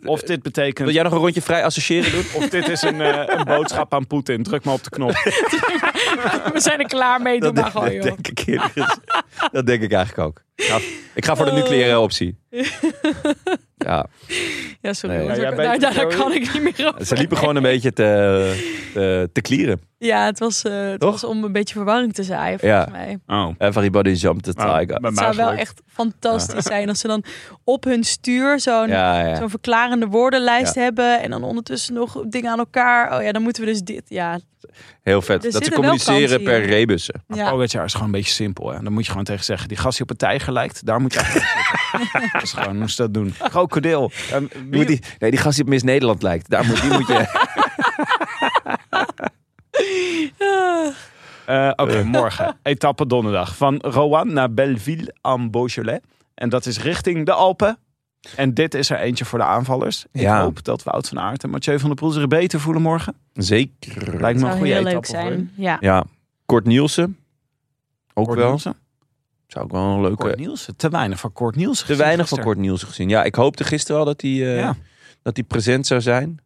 Speaker 3: of dit betekent...
Speaker 1: wil jij nog een rondje vrij associëren doen?
Speaker 3: Of dit is een, eh, een boodschap aan Poetin. Druk maar op de knop.
Speaker 2: We zijn er klaar mee. Doe
Speaker 1: dat,
Speaker 2: maar gewoon, joh.
Speaker 1: denk ik. Dat denk ik eigenlijk ook. Ik ga, ik ga voor de nucleaire optie. Ja,
Speaker 2: Ja, sorry.
Speaker 1: Nee.
Speaker 3: Ja,
Speaker 2: daar, kan ik niet meer over.
Speaker 1: ze liepen gewoon een beetje te, te, te klieren.
Speaker 2: Ja, het was, eh, het
Speaker 1: Toch?
Speaker 2: was om een beetje verwarring te zaaien,
Speaker 1: Ja.
Speaker 2: volgens mij.
Speaker 3: Oh.
Speaker 1: Everybody jumped the
Speaker 3: Nou,
Speaker 1: tiger.
Speaker 3: bij
Speaker 2: Het
Speaker 3: mij
Speaker 2: zou wel
Speaker 3: gelukt.
Speaker 2: echt fantastisch zijn als ze dan op hun stuur zo'n
Speaker 1: Ja, ja.
Speaker 2: zo'n verklarende woordenlijst
Speaker 1: Ja.
Speaker 2: hebben. En dan ondertussen nog dingen aan elkaar. Oh ja, dan moeten we dus dit. Ja,
Speaker 1: Heel vet.
Speaker 2: Er
Speaker 1: Dat ze
Speaker 2: zitten wel
Speaker 1: communiceren
Speaker 2: kansen
Speaker 1: per
Speaker 2: hier.
Speaker 1: rebussen.
Speaker 3: Maar
Speaker 2: ja.
Speaker 3: Pogacar is gewoon een beetje simpel. Hè? Dan moet je gewoon tegen zeggen, die gast die op een tijger lijkt, daar moet je dat is gewoon hoe ze dat doen. Krokodil. Ehm,
Speaker 1: Die
Speaker 3: wie-
Speaker 1: moet die, nee, die gast die op Miss Nederland lijkt. Daar moet, die moet je...
Speaker 3: Eh, Oké, morgen. Etappe donderdag. Van Rouen naar Belleville en Beaujolais. En dat is richting de Alpen. En dit is er eentje voor de aanvallers. Ik
Speaker 1: Ja.
Speaker 3: hoop dat Wout van Aert en Mathieu van der Poel zich beter voelen morgen.
Speaker 1: Zeker.
Speaker 3: Lijkt me een goede
Speaker 2: heel
Speaker 3: etappe
Speaker 2: leuk zijn. Ja.
Speaker 1: Ja. Kort Nielsen. Ook
Speaker 3: Kort
Speaker 1: wel.
Speaker 3: Nielsen.
Speaker 1: Zou ik wel een leuke...
Speaker 3: Kort Nielsen. Te weinig van Kort Nielsen.
Speaker 1: Te weinig van. Kort Nielsen gezien. Ja, ik hoopte gisteren al dat hij eh,
Speaker 3: Ja.
Speaker 1: dat hij present zou zijn.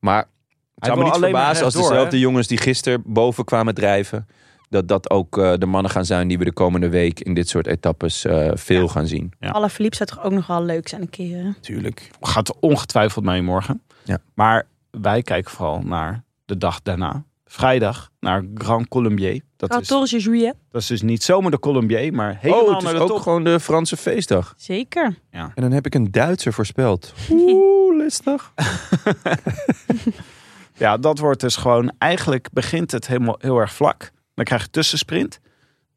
Speaker 1: Maar het zou me niet verbazen als dezelfde
Speaker 3: hè?
Speaker 1: jongens die gisteren boven kwamen drijven... dat dat ook eh, de mannen gaan zijn die we de komende week in dit soort etappes eh, veel gaan zien.
Speaker 3: Ja.
Speaker 2: Alle Philippe zou toch ook nog wel leuk zijn een keer. hè?
Speaker 1: Tuurlijk.
Speaker 3: Gaat ongetwijfeld mee morgen.
Speaker 1: Ja.
Speaker 3: Maar wij kijken vooral naar de dag daarna. Vrijdag naar Grand Colombier. Dat is,
Speaker 2: 14 juillet.
Speaker 3: dat is dus niet zomaar de Colombier, maar helemaal
Speaker 1: oh, het
Speaker 3: naar
Speaker 1: is
Speaker 3: de
Speaker 1: ook
Speaker 3: top.
Speaker 1: gewoon de Franse feestdag.
Speaker 2: Zeker.
Speaker 1: En dan heb ik een Duitser voorspeld. Oeh, listig.
Speaker 3: Ja, dat wordt dus gewoon... Eigenlijk begint het helemaal heel erg vlak. Dan krijg je tussensprint.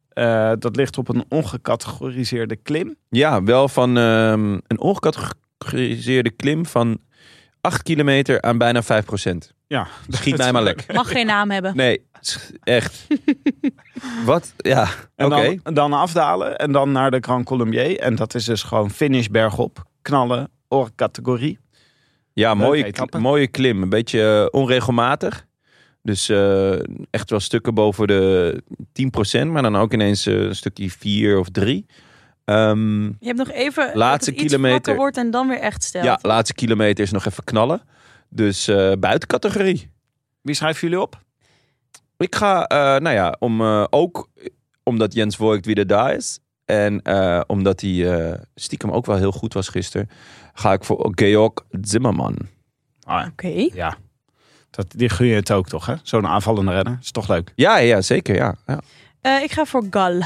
Speaker 3: Eh, dat ligt op een ongecategoriseerde klim.
Speaker 1: Ja, wel van ehm, een ongecategoriseerde klim van 8 kilometer aan bijna 5 procent.
Speaker 3: Ja,
Speaker 1: Schiet mij maar.
Speaker 2: Mag geen naam hebben.
Speaker 1: Nee, echt. Wat? Ja,
Speaker 3: En
Speaker 1: oké.
Speaker 3: dan, dan afdalen en dan naar de Grand Colombier. En dat is dus gewoon finish bergop. Knallen, categorie.
Speaker 1: Ja, mooie, mooie klim. Een beetje eh, onregelmatig. Dus eh, echt wel stukken boven de 10%, maar dan ook ineens eh, een stukje 4 of 3. Ehm,
Speaker 2: Je hebt nog even dat
Speaker 1: Laatste
Speaker 2: het iets
Speaker 1: kilometer.
Speaker 2: wordt en dan weer echt stelt.
Speaker 1: ja, laatste kilometer is nog even knallen. Dus eh buiten categorie.
Speaker 3: Wie schrijven jullie op?
Speaker 1: Ik ga, eh, nou ja, om, eh, ook omdat Jens Voigt weer daar is. En eh, omdat hij eh, stiekem ook wel heel goed was gisteren. Ga ik voor Georg Zimmerman.
Speaker 3: Ah,
Speaker 2: Oké.
Speaker 3: ja. Dat, die gun je het ook toch, hè? Zo'n aanvallende renner. Is toch leuk.
Speaker 1: Ja, ja zeker. Ja. Ja.
Speaker 2: Eh, ik ga voor Gal.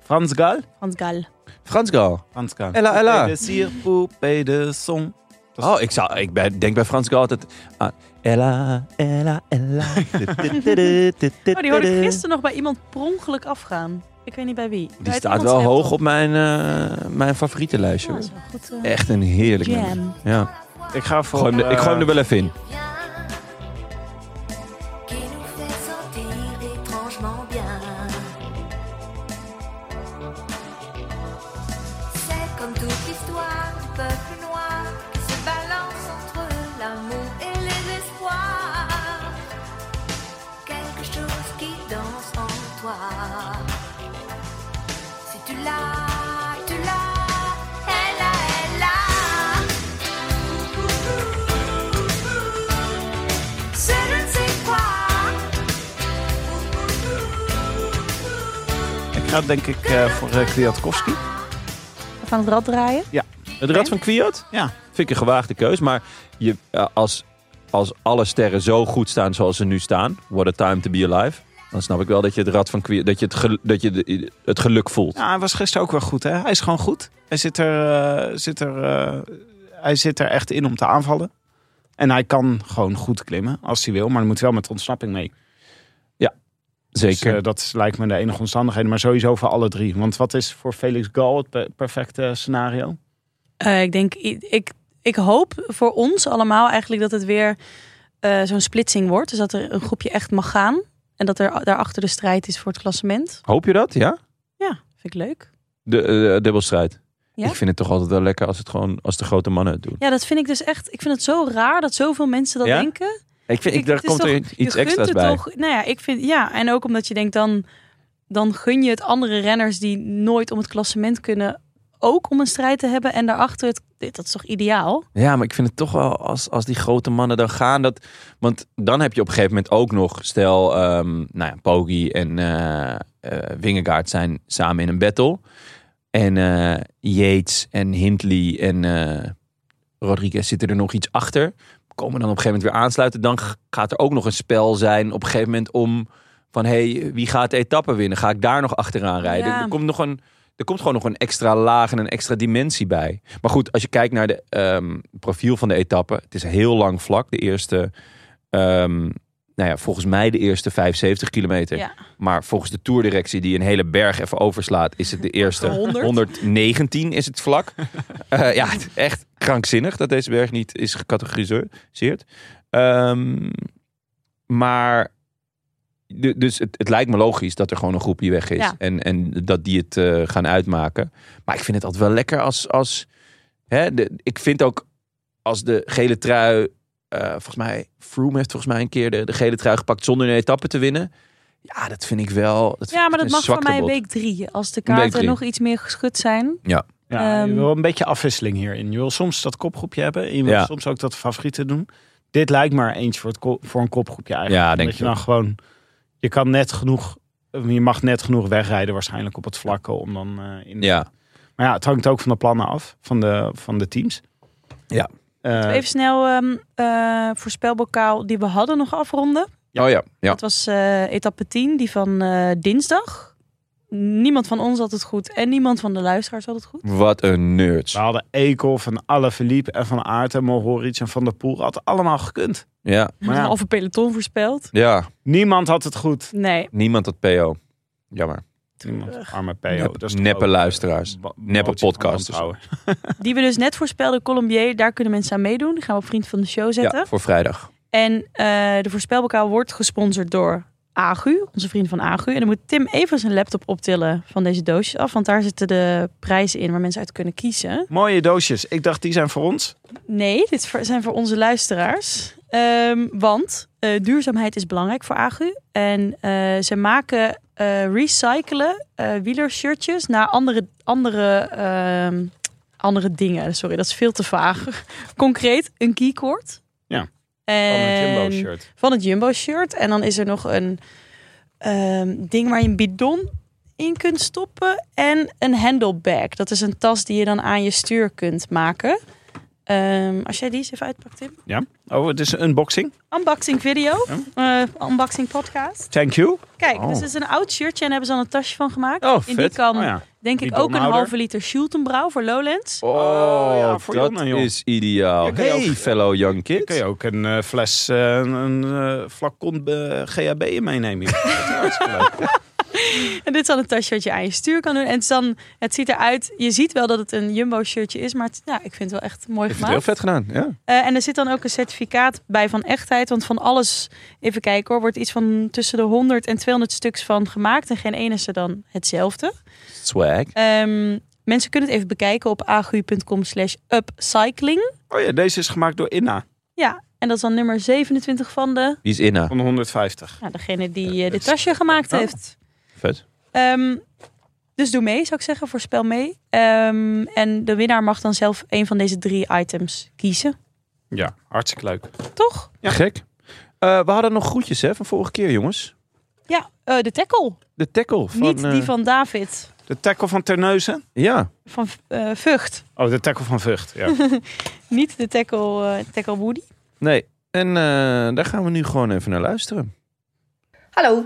Speaker 3: Frans Gal?
Speaker 2: Frans Gal.
Speaker 1: Frans Gal.
Speaker 3: Frans Gal.
Speaker 1: Ella, Ella.
Speaker 3: Poupée de cire, poupée de son. Dat is-
Speaker 1: Oh, ik, zou, ik ben- denk bij Frans Gal altijd... ah, Ella, Ella, Ella.
Speaker 2: Oh, die hoorde ik gisteren nog bij iemand per ongeluk afgaan. Ik weet niet bij wie.
Speaker 1: Die staat wel hoog op mijn, eh mijn favoriete lijstje.
Speaker 2: Ja,
Speaker 1: hoor.
Speaker 2: dat is wel goed. eh,
Speaker 1: Echt een heerlijk nummer.
Speaker 2: jam.
Speaker 1: Ja.
Speaker 3: Ik ga
Speaker 1: Ik
Speaker 3: voor...
Speaker 1: gooi, hem er, ik gooi hem er
Speaker 3: eh,
Speaker 1: wel even in.
Speaker 3: Ga denk ik eh, voor uh, Kwiatkowski.
Speaker 2: Van het rad draaien.
Speaker 1: Het Rad van Kwiat?
Speaker 3: Ja.
Speaker 1: Vind ik een gewaagde keus. Maar je, eh, als, als alle sterren zo goed staan zoals ze nu staan... What a time to be alive... dan snap ik wel dat je het Rad van Kwiat... dat je het, gel- dat je de- het geluk voelt.
Speaker 3: Ja, hij was gisteren ook wel goed. Hè? Hij is gewoon goed. Hij zit er, eh, zit er, eh, hij zit er echt in om te aanvallen. En hij kan gewoon goed klimmen als hij wil. Maar dan moet hij wel met ontsnapping mee. Dus,
Speaker 1: Zeker.
Speaker 3: eh, dat lijkt me de enige omstandigheden. Maar sowieso voor alle drie. Want wat is voor Felix Gal het pe- perfecte scenario?
Speaker 2: Eh, ik denk, ik, ik hoop voor ons allemaal eigenlijk dat het weer eh, zo'n splitsing wordt. Dus dat er een groepje echt mag gaan. En dat er daarachter de strijd is voor het klassement.
Speaker 1: Hoop je dat? Ja?
Speaker 2: Ja, vind ik leuk.
Speaker 1: De dubbelstrijd.
Speaker 2: Ja?
Speaker 1: Ik vind het toch altijd wel lekker als het gewoon als de grote mannen het doen.
Speaker 2: Ja, dat vind ik dus echt. Ik vind het zo raar dat zoveel mensen dat
Speaker 1: Ja?
Speaker 2: denken.
Speaker 1: Ik vind, ik, daar komt er iets extra's
Speaker 2: het
Speaker 1: bij.
Speaker 2: Toch, nou ja, ik vind ja. En ook omdat je denkt dan, dan gun je het andere renners die nooit om het klassement kunnen ook om een strijd te hebben. En daarachter, het, dat is toch ideaal?
Speaker 1: Ja, maar ik vind het toch wel als, als die grote mannen dan gaan. Dat, want dan heb je op een gegeven moment ook nog, stel, ehm nou ja, Poggi en eh, Wingegaard zijn samen in een battle. En eh, Yates en Hindley en Rodriguez zitten er nog iets achter. Komen dan op een gegeven moment weer aansluiten. Dan gaat er ook nog een spel zijn op een gegeven moment om van hey, wie gaat de etappe winnen? Ga ik daar nog achteraan rijden?
Speaker 2: Ja.
Speaker 1: Er komt nog een er komt gewoon nog een extra laag en een extra dimensie bij. Maar goed, als je kijkt naar de ehm, profiel van de etappe, het is heel lang vlak. De eerste, ehm, nou ja, volgens mij de eerste 75 kilometer.
Speaker 2: Ja.
Speaker 1: Maar volgens de toerdirectie die een hele berg even overslaat, is het de eerste
Speaker 2: 100.
Speaker 1: 119 is het vlak. Eh, ja, echt krankzinnig dat deze berg niet is gecategoriseerd. Ehm, maar dus het, het lijkt me logisch dat er gewoon een groepje weg is.
Speaker 2: Ja.
Speaker 1: En, en dat die het eh, gaan uitmaken. Maar ik vind het altijd wel lekker als... als hè, de, ik vind ook als de gele trui... eh, volgens mij, Froome heeft volgens mij een keer de, de gele trui gepakt zonder een etappe te winnen. Ja, dat vind ik wel... Dat
Speaker 2: Ja, maar dat mag van mij week drie. Als de kaarten nog iets meer geschud zijn.
Speaker 3: Ja,
Speaker 2: Ehm,
Speaker 3: je wil een beetje afwisseling hierin. Je wil soms dat kopgroepje hebben. En je wil
Speaker 1: Ja.
Speaker 3: soms ook dat favorieten doen. Dit lijkt maar eentje voor, het ko- voor een kopgroepje eigenlijk.
Speaker 1: Ja, denk
Speaker 3: dat je
Speaker 1: ik
Speaker 3: dan gewoon... Je kan net genoeg... Je mag net genoeg wegrijden waarschijnlijk op het vlakke om dan eh, in...
Speaker 1: Ja,
Speaker 3: Maar ja, het hangt ook van de plannen af. Van de, van de teams.
Speaker 1: Ja.
Speaker 3: Eh,
Speaker 2: Even snel ehm eh, voorspelbokaal die we hadden nog afronden.
Speaker 1: oh ja. ja.
Speaker 2: Dat was eh, etappe 10, die van eh, dinsdag. Niemand van ons had het goed en niemand van de luisteraars had het goed.
Speaker 1: Wat een nerds.
Speaker 3: we hadden Ekel van Alaphilippe en Van Aert en Mohoric en Van der Poel. Had allemaal gekund.
Speaker 1: Ja,
Speaker 3: Maar ja,
Speaker 2: Een halve peloton voorspeld.
Speaker 1: ja.
Speaker 3: niemand had het goed.
Speaker 2: Nee.
Speaker 1: Niemand had PO. Jammer.
Speaker 3: Arme PO.
Speaker 1: Nep-
Speaker 3: dat is toch
Speaker 1: neppe
Speaker 3: ook,
Speaker 1: luisteraars. Neppe podcasters.
Speaker 2: Die we dus net voorspelden, Colombier, daar kunnen mensen aan meedoen. Die gaan we op Vriend van de Show zetten.
Speaker 1: Ja, voor vrijdag.
Speaker 2: En eh, de voorspelbokaal wordt gesponsord door Agu, onze vriend van Agu. En dan moet Tim even zijn laptop optillen van deze doosjes af. Want daar zitten de prijzen in waar mensen uit kunnen kiezen.
Speaker 3: Mooie doosjes. Ik dacht, die zijn voor ons.
Speaker 2: Nee, dit zijn voor onze luisteraars. Ehm, want eh, duurzaamheid is belangrijk voor Agu. En eh, ze maken eh, recyclen eh wielershirtjes naar andere, andere, ehm, andere dingen. Sorry, dat is veel te vaag. Concreet, een keycord.
Speaker 3: Ja,
Speaker 2: En
Speaker 3: Van het Jumbo shirt.
Speaker 2: van het Jumbo shirt. En dan is er nog een ehm, ding waar je een bidon in kunt stoppen. En een handlebag. Dat is een tas die je dan aan je stuur kunt maken. Ehm, als jij die eens even uitpakt, Tim.
Speaker 3: Ja. Oh, het is een unboxing.
Speaker 2: Unboxing video. eh, unboxing podcast.
Speaker 3: Thank you.
Speaker 2: Kijk,
Speaker 3: Oh.
Speaker 2: dus het is een oud shirtje en hebben ze dan een tasje van gemaakt.
Speaker 1: Oh,
Speaker 2: In die kan,
Speaker 3: Oh ja.
Speaker 2: denk
Speaker 3: Die
Speaker 2: ik, ook een halve liter Schultenbrouw voor Lowlands.
Speaker 1: Oh,
Speaker 3: ja, voor
Speaker 1: dat
Speaker 3: Jonne, joh.
Speaker 1: is ideaal.
Speaker 3: Ja,
Speaker 1: Hey,
Speaker 3: ook-
Speaker 1: fellow young
Speaker 3: Kun
Speaker 1: kid.
Speaker 3: je ook een eh, fles, eh, een, eh, flacon GHB in meenemen. joh. Dat is hartstikke leuk.
Speaker 2: En dit is dan een tasje wat je aan je stuur kan doen. En het, is dan, het ziet eruit, je ziet wel dat het een Jumbo shirtje is, maar het, ja, ik vind het wel echt mooi
Speaker 1: Ik vind het
Speaker 2: gemaakt.
Speaker 1: heel vet gedaan. Ja.
Speaker 2: Eh, en er zit dan ook een certificaat bij van echtheid. Want van alles, even kijken hoor, wordt iets van tussen de 100 en 200 stuks van gemaakt. En geen ene is er dan hetzelfde.
Speaker 1: Swag.
Speaker 2: Ehm, mensen kunnen het even bekijken op agu.com slash upcycling.
Speaker 3: Oh ja, deze is gemaakt door Inna
Speaker 2: Ja, en dat is dan nummer 27 van de,
Speaker 1: Die is Inna.
Speaker 3: van de 150.
Speaker 2: nou, degene die eh, dit tasje gemaakt
Speaker 3: Oh.
Speaker 2: heeft.
Speaker 1: Vet.
Speaker 2: Ehm, dus doe mee, zou ik zeggen, voorspel mee. Ehm, en de winnaar mag dan zelf een van deze drie items kiezen.
Speaker 3: Ja, hartstikke leuk.
Speaker 2: Toch?
Speaker 3: Ja.
Speaker 1: Gek. Eh, we hadden nog groetjes hè, van vorige keer, jongens.
Speaker 2: Ja, eh, de tackle.
Speaker 1: De tackle van...
Speaker 2: Niet die
Speaker 1: eh,
Speaker 2: van David.
Speaker 3: De tackle van Terneuzen.
Speaker 1: Ja,
Speaker 2: Van eh, Vught.
Speaker 3: Oh, de tackle van Vught. Ja.
Speaker 2: Niet de tackle, tackle Woody.
Speaker 1: nee. En eh, daar gaan we nu gewoon even naar luisteren.
Speaker 4: Hallo,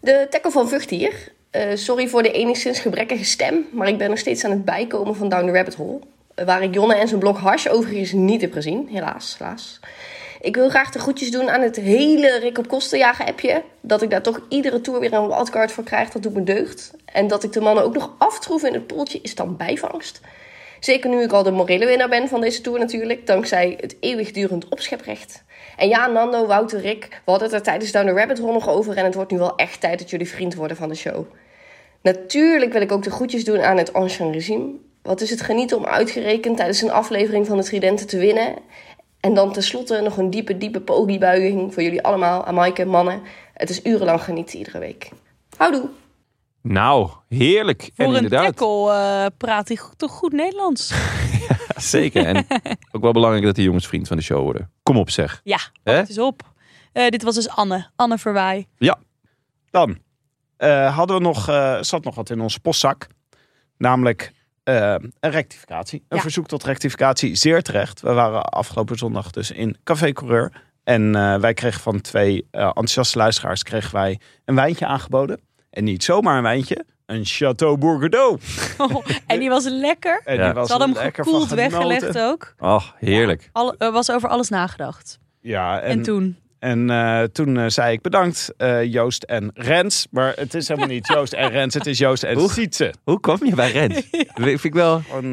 Speaker 4: de tackle van Vught hier. Eh, sorry voor de enigszins gebrekkige stem, maar ik ben nog steeds aan het bijkomen van Down the Rabbit Hole. Waar ik Jonne en zijn blog Hash overigens niet heb gezien, helaas, helaas. Ik wil graag de groetjes doen aan het hele Rick op kostenjagen appje. Dat ik daar toch iedere tour weer een wildcard voor krijg, dat doet me deugd. En dat ik de mannen ook nog aftroef in het poeltje is dan bijvangst. Zeker nu ik al de morele winnaar ben van deze tour natuurlijk, dankzij het eeuwigdurend opscheprecht. En ja, Nando, Wouter, Rick, we hadden het er tijdens Down the Rabbit Hole nog over en het wordt nu wel echt tijd dat jullie vriend worden van de show. Natuurlijk wil ik ook de groetjes doen aan het Ancien regime. Wat is het genieten om uitgerekend tijdens een aflevering van de Tridenten te winnen. En dan tenslotte nog een diepe, diepe pogiebuiging voor jullie allemaal, aan Maaike, mannen. Het is urenlang genieten iedere week. Houdoe!
Speaker 1: Nou, heerlijk.
Speaker 2: Voor
Speaker 1: en
Speaker 2: een
Speaker 1: inderdaad,
Speaker 2: tackle eh, praat hij toch goed Nederlands.
Speaker 1: zeker. En ook wel belangrijk dat die jongens vriend van de show worden. Kom op zeg.
Speaker 2: Ja, het is op. Eh, dit was dus Anne. Anne Verwaai.
Speaker 3: Dan eh, hadden we nog, eh, zat nog wat in onze postzak. Namelijk eh, een rectificatie. Een
Speaker 2: Ja.
Speaker 3: verzoek tot rectificatie. Zeer terecht. We waren afgelopen zondag dus in Café Coureur. En eh, wij kregen van twee enthousiaste luisteraars kregen wij een wijntje aangeboden. En niet zomaar een wijntje. Een Chateau Bourgodeau.
Speaker 2: en die was lekker.
Speaker 3: En
Speaker 1: Ja.
Speaker 3: die was
Speaker 2: Ze hadden hem
Speaker 3: lekker
Speaker 2: gekoeld
Speaker 3: van genoten.
Speaker 2: weggelegd ook.
Speaker 1: Ach, heerlijk.
Speaker 2: Er was over alles nagedacht.
Speaker 3: Ja,
Speaker 2: En,
Speaker 3: en,
Speaker 2: toen?
Speaker 3: En eh, toen eh, zei ik bedankt eh, Joost en Rens. Maar het is helemaal niet Joost en Rens. Het is Joost en
Speaker 1: Oeh.
Speaker 3: Sietse.
Speaker 1: Hoe kom je bij Rens? Vind ik wel
Speaker 3: Gewoon,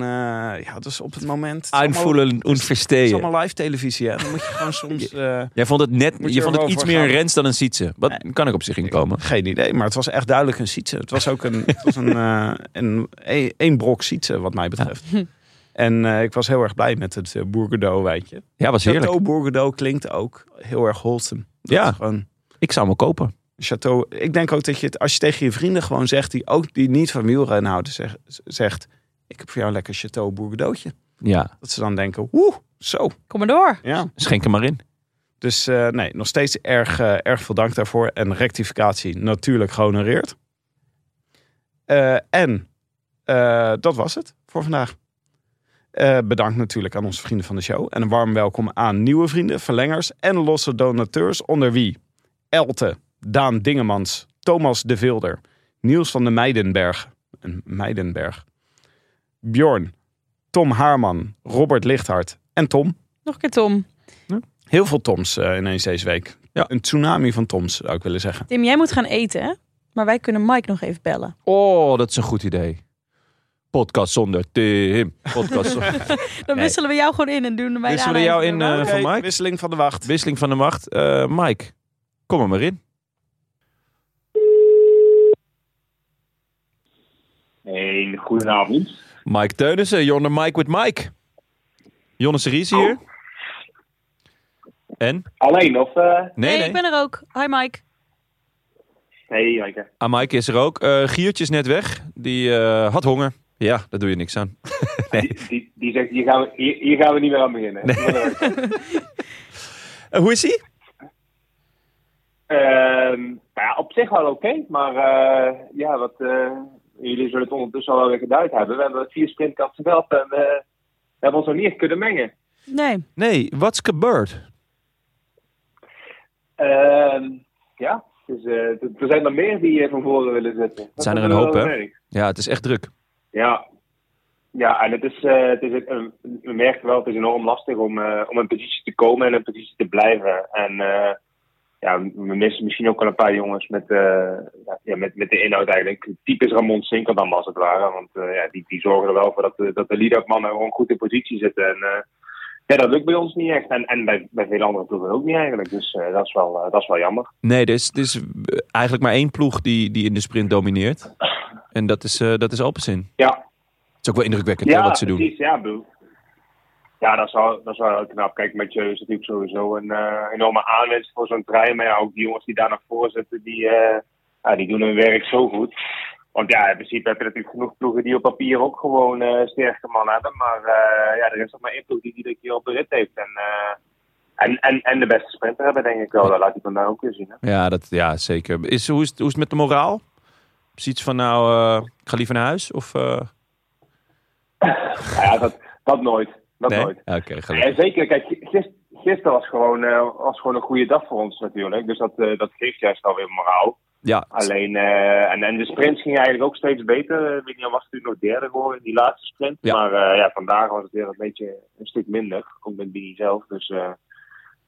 Speaker 3: ja, dus op het moment...
Speaker 1: aanvoelen en
Speaker 3: Het is allemaal live televisie, hè. Dan moet je gewoon soms...
Speaker 1: Jij vond het net,
Speaker 3: je
Speaker 1: vond het iets meer een. Rens dan een Sietse. Wat
Speaker 3: Nee.
Speaker 1: kan ik op zich inkomen?
Speaker 3: geen idee, maar het was echt duidelijk een Sietse. Het was ook een, het was een, een, een, een brok Sietse, wat mij betreft. En eh, ik was heel erg blij met het uh, Bourgodeau wijntje.
Speaker 1: Ja, was heerlijk.
Speaker 3: Chateau Bourgodeau klinkt ook heel erg wholesome. Dat
Speaker 1: Ja.
Speaker 3: Gewoon
Speaker 1: Ik zou hem wel kopen.
Speaker 3: Chateau. Ik denk ook dat je het, als je tegen je vrienden gewoon zegt, die ook die niet van wielrennen houden, zeg- zegt, ik heb voor jou een lekker Chateau Bourgodeautje.
Speaker 1: Ja,
Speaker 3: Dat ze dan denken, oeh, zo.
Speaker 2: Kom maar door.
Speaker 3: Ja.
Speaker 1: schenk hem maar in.
Speaker 3: Dus eh, nee, nog steeds erg, eh, erg veel dank daarvoor. En rectificatie natuurlijk gehonoreerd. Eh, en eh, dat was het voor vandaag. Eh, bedankt natuurlijk aan onze vrienden van de show. En een warm welkom aan nieuwe vrienden, verlengers en losse donateurs. Onder wie Elte, Daan Dingemans, Thomas de Vilder, Niels van de Meidenberg. Een Meidenberg. Bjorn, Tom Haarman, Robert Lichthart en Tom.
Speaker 2: Nog een keer Tom.
Speaker 3: Heel veel Toms eh, ineens deze week.
Speaker 1: Ja.
Speaker 3: Een tsunami van Toms, zou ik willen zeggen.
Speaker 2: Tim, jij moet gaan eten, hè? Maar wij kunnen Mike nog even bellen.
Speaker 1: Oh, dat is een goed idee. Podcast zonder Tim. Podcast zonder...
Speaker 2: Dan
Speaker 1: Nee.
Speaker 2: wisselen we jou gewoon in en doen wij
Speaker 1: Wisselen
Speaker 2: daarna
Speaker 1: jou in, eh, van Mike?
Speaker 3: Wisseling van de wacht.
Speaker 1: Wisseling van de macht. Eh, Mike, kom er maar in.
Speaker 5: Een goedenavond.
Speaker 1: Mike Teunissen, Jonne Mike with Mike. Jonne Series hier. En?
Speaker 5: Alleen of... eh
Speaker 1: Nee,
Speaker 2: Nee,
Speaker 1: nee.
Speaker 2: ik ben er ook. Hi Mike.
Speaker 5: Nee, Jijke.
Speaker 1: Ah, Mike is er ook. Eh Giertje is net weg. Die eh, had honger. Ja, daar doe je niks aan. nee.
Speaker 5: Die, die, die zegt, hier gaan, we, hier, hier gaan we niet meer aan beginnen.
Speaker 1: Eh, hoe is hij?
Speaker 5: Ehm, nou ja, op zich wel oké, maar eh, ja, wat, eh, jullie zullen het ondertussen al wel weer geduid hebben. We hebben vier sprintkast gebeld en we hebben ons nog niet echt kunnen mengen.
Speaker 2: Nee.
Speaker 1: Nee, what's gebeurd?
Speaker 5: Ehm, ja, dus, eh, er zijn er meer die van voren willen zitten. Dat
Speaker 1: zijn er
Speaker 5: is
Speaker 1: een
Speaker 5: wel
Speaker 1: hoop, hè? Ja, het is echt druk.
Speaker 5: Ja. Ja, en het is, een, we merken wel, het is enorm lastig om, eh, om in positie te komen en in positie te blijven. En eh, ja, we missen misschien ook wel een paar jongens met, ja, met, met de inhoud eigenlijk. Typisch Ramon Sinkerdam als het ware. Want ja, die, die zorgen er wel voor dat de, dat de lead-up gewoon goed in positie zitten. En ja, dat lukt bij ons niet echt. En, en bij, bij veel andere ploegen ook niet eigenlijk. Dus dat, is wel, dat is wel jammer.
Speaker 1: Nee, er is, er is eigenlijk maar één ploeg die, die in de sprint domineert. En dat is, eh dat is Alpecin.
Speaker 5: Ja,
Speaker 1: Het is ook wel indrukwekkend hè, wat ze doen.
Speaker 5: precies. Ja, bedoel. Ja, dat is wel, dat is wel heel knap. Kijk, Mathieu is natuurlijk sowieso een eh, enorme aanwinst voor zo'n trein. Maar ja, ook die jongens die daar nog voor zitten, die, eh, ja, die doen hun werk zo goed. Want ja, in principe heb je natuurlijk genoeg ploegen die op papier ook gewoon sterke man hebben. Maar ja, er is nog maar één ploeg die iedere keer op de rit heeft. En, en, en, en de beste sprinter hebben, denk ik wel. Dat laat hij vandaag ook weer zien. Hè?
Speaker 1: Ja, dat, ja zeker. Is, hoe, is hoe is het met de moraal? Zoiets van, nou, eh, ik ga liever naar huis? Of, eh,
Speaker 5: ja, dat, dat nooit. Dat
Speaker 1: nee?
Speaker 5: nooit.
Speaker 1: Oké.
Speaker 5: Ja, zeker. Kijk, gis- gisteren was gewoon, eh, was gewoon een goede dag voor ons natuurlijk. Dus dat, eh, dat geeft juist alweer moraal.
Speaker 1: Ja,
Speaker 5: Alleen, eh, en, en de sprints gingen eigenlijk ook steeds beter. William was natuurlijk nog derde geworden in die laatste sprint.
Speaker 1: Ja.
Speaker 5: Maar eh, ja, vandaag was het weer een beetje een stuk minder. Ook met Bini zelf. Dus eh,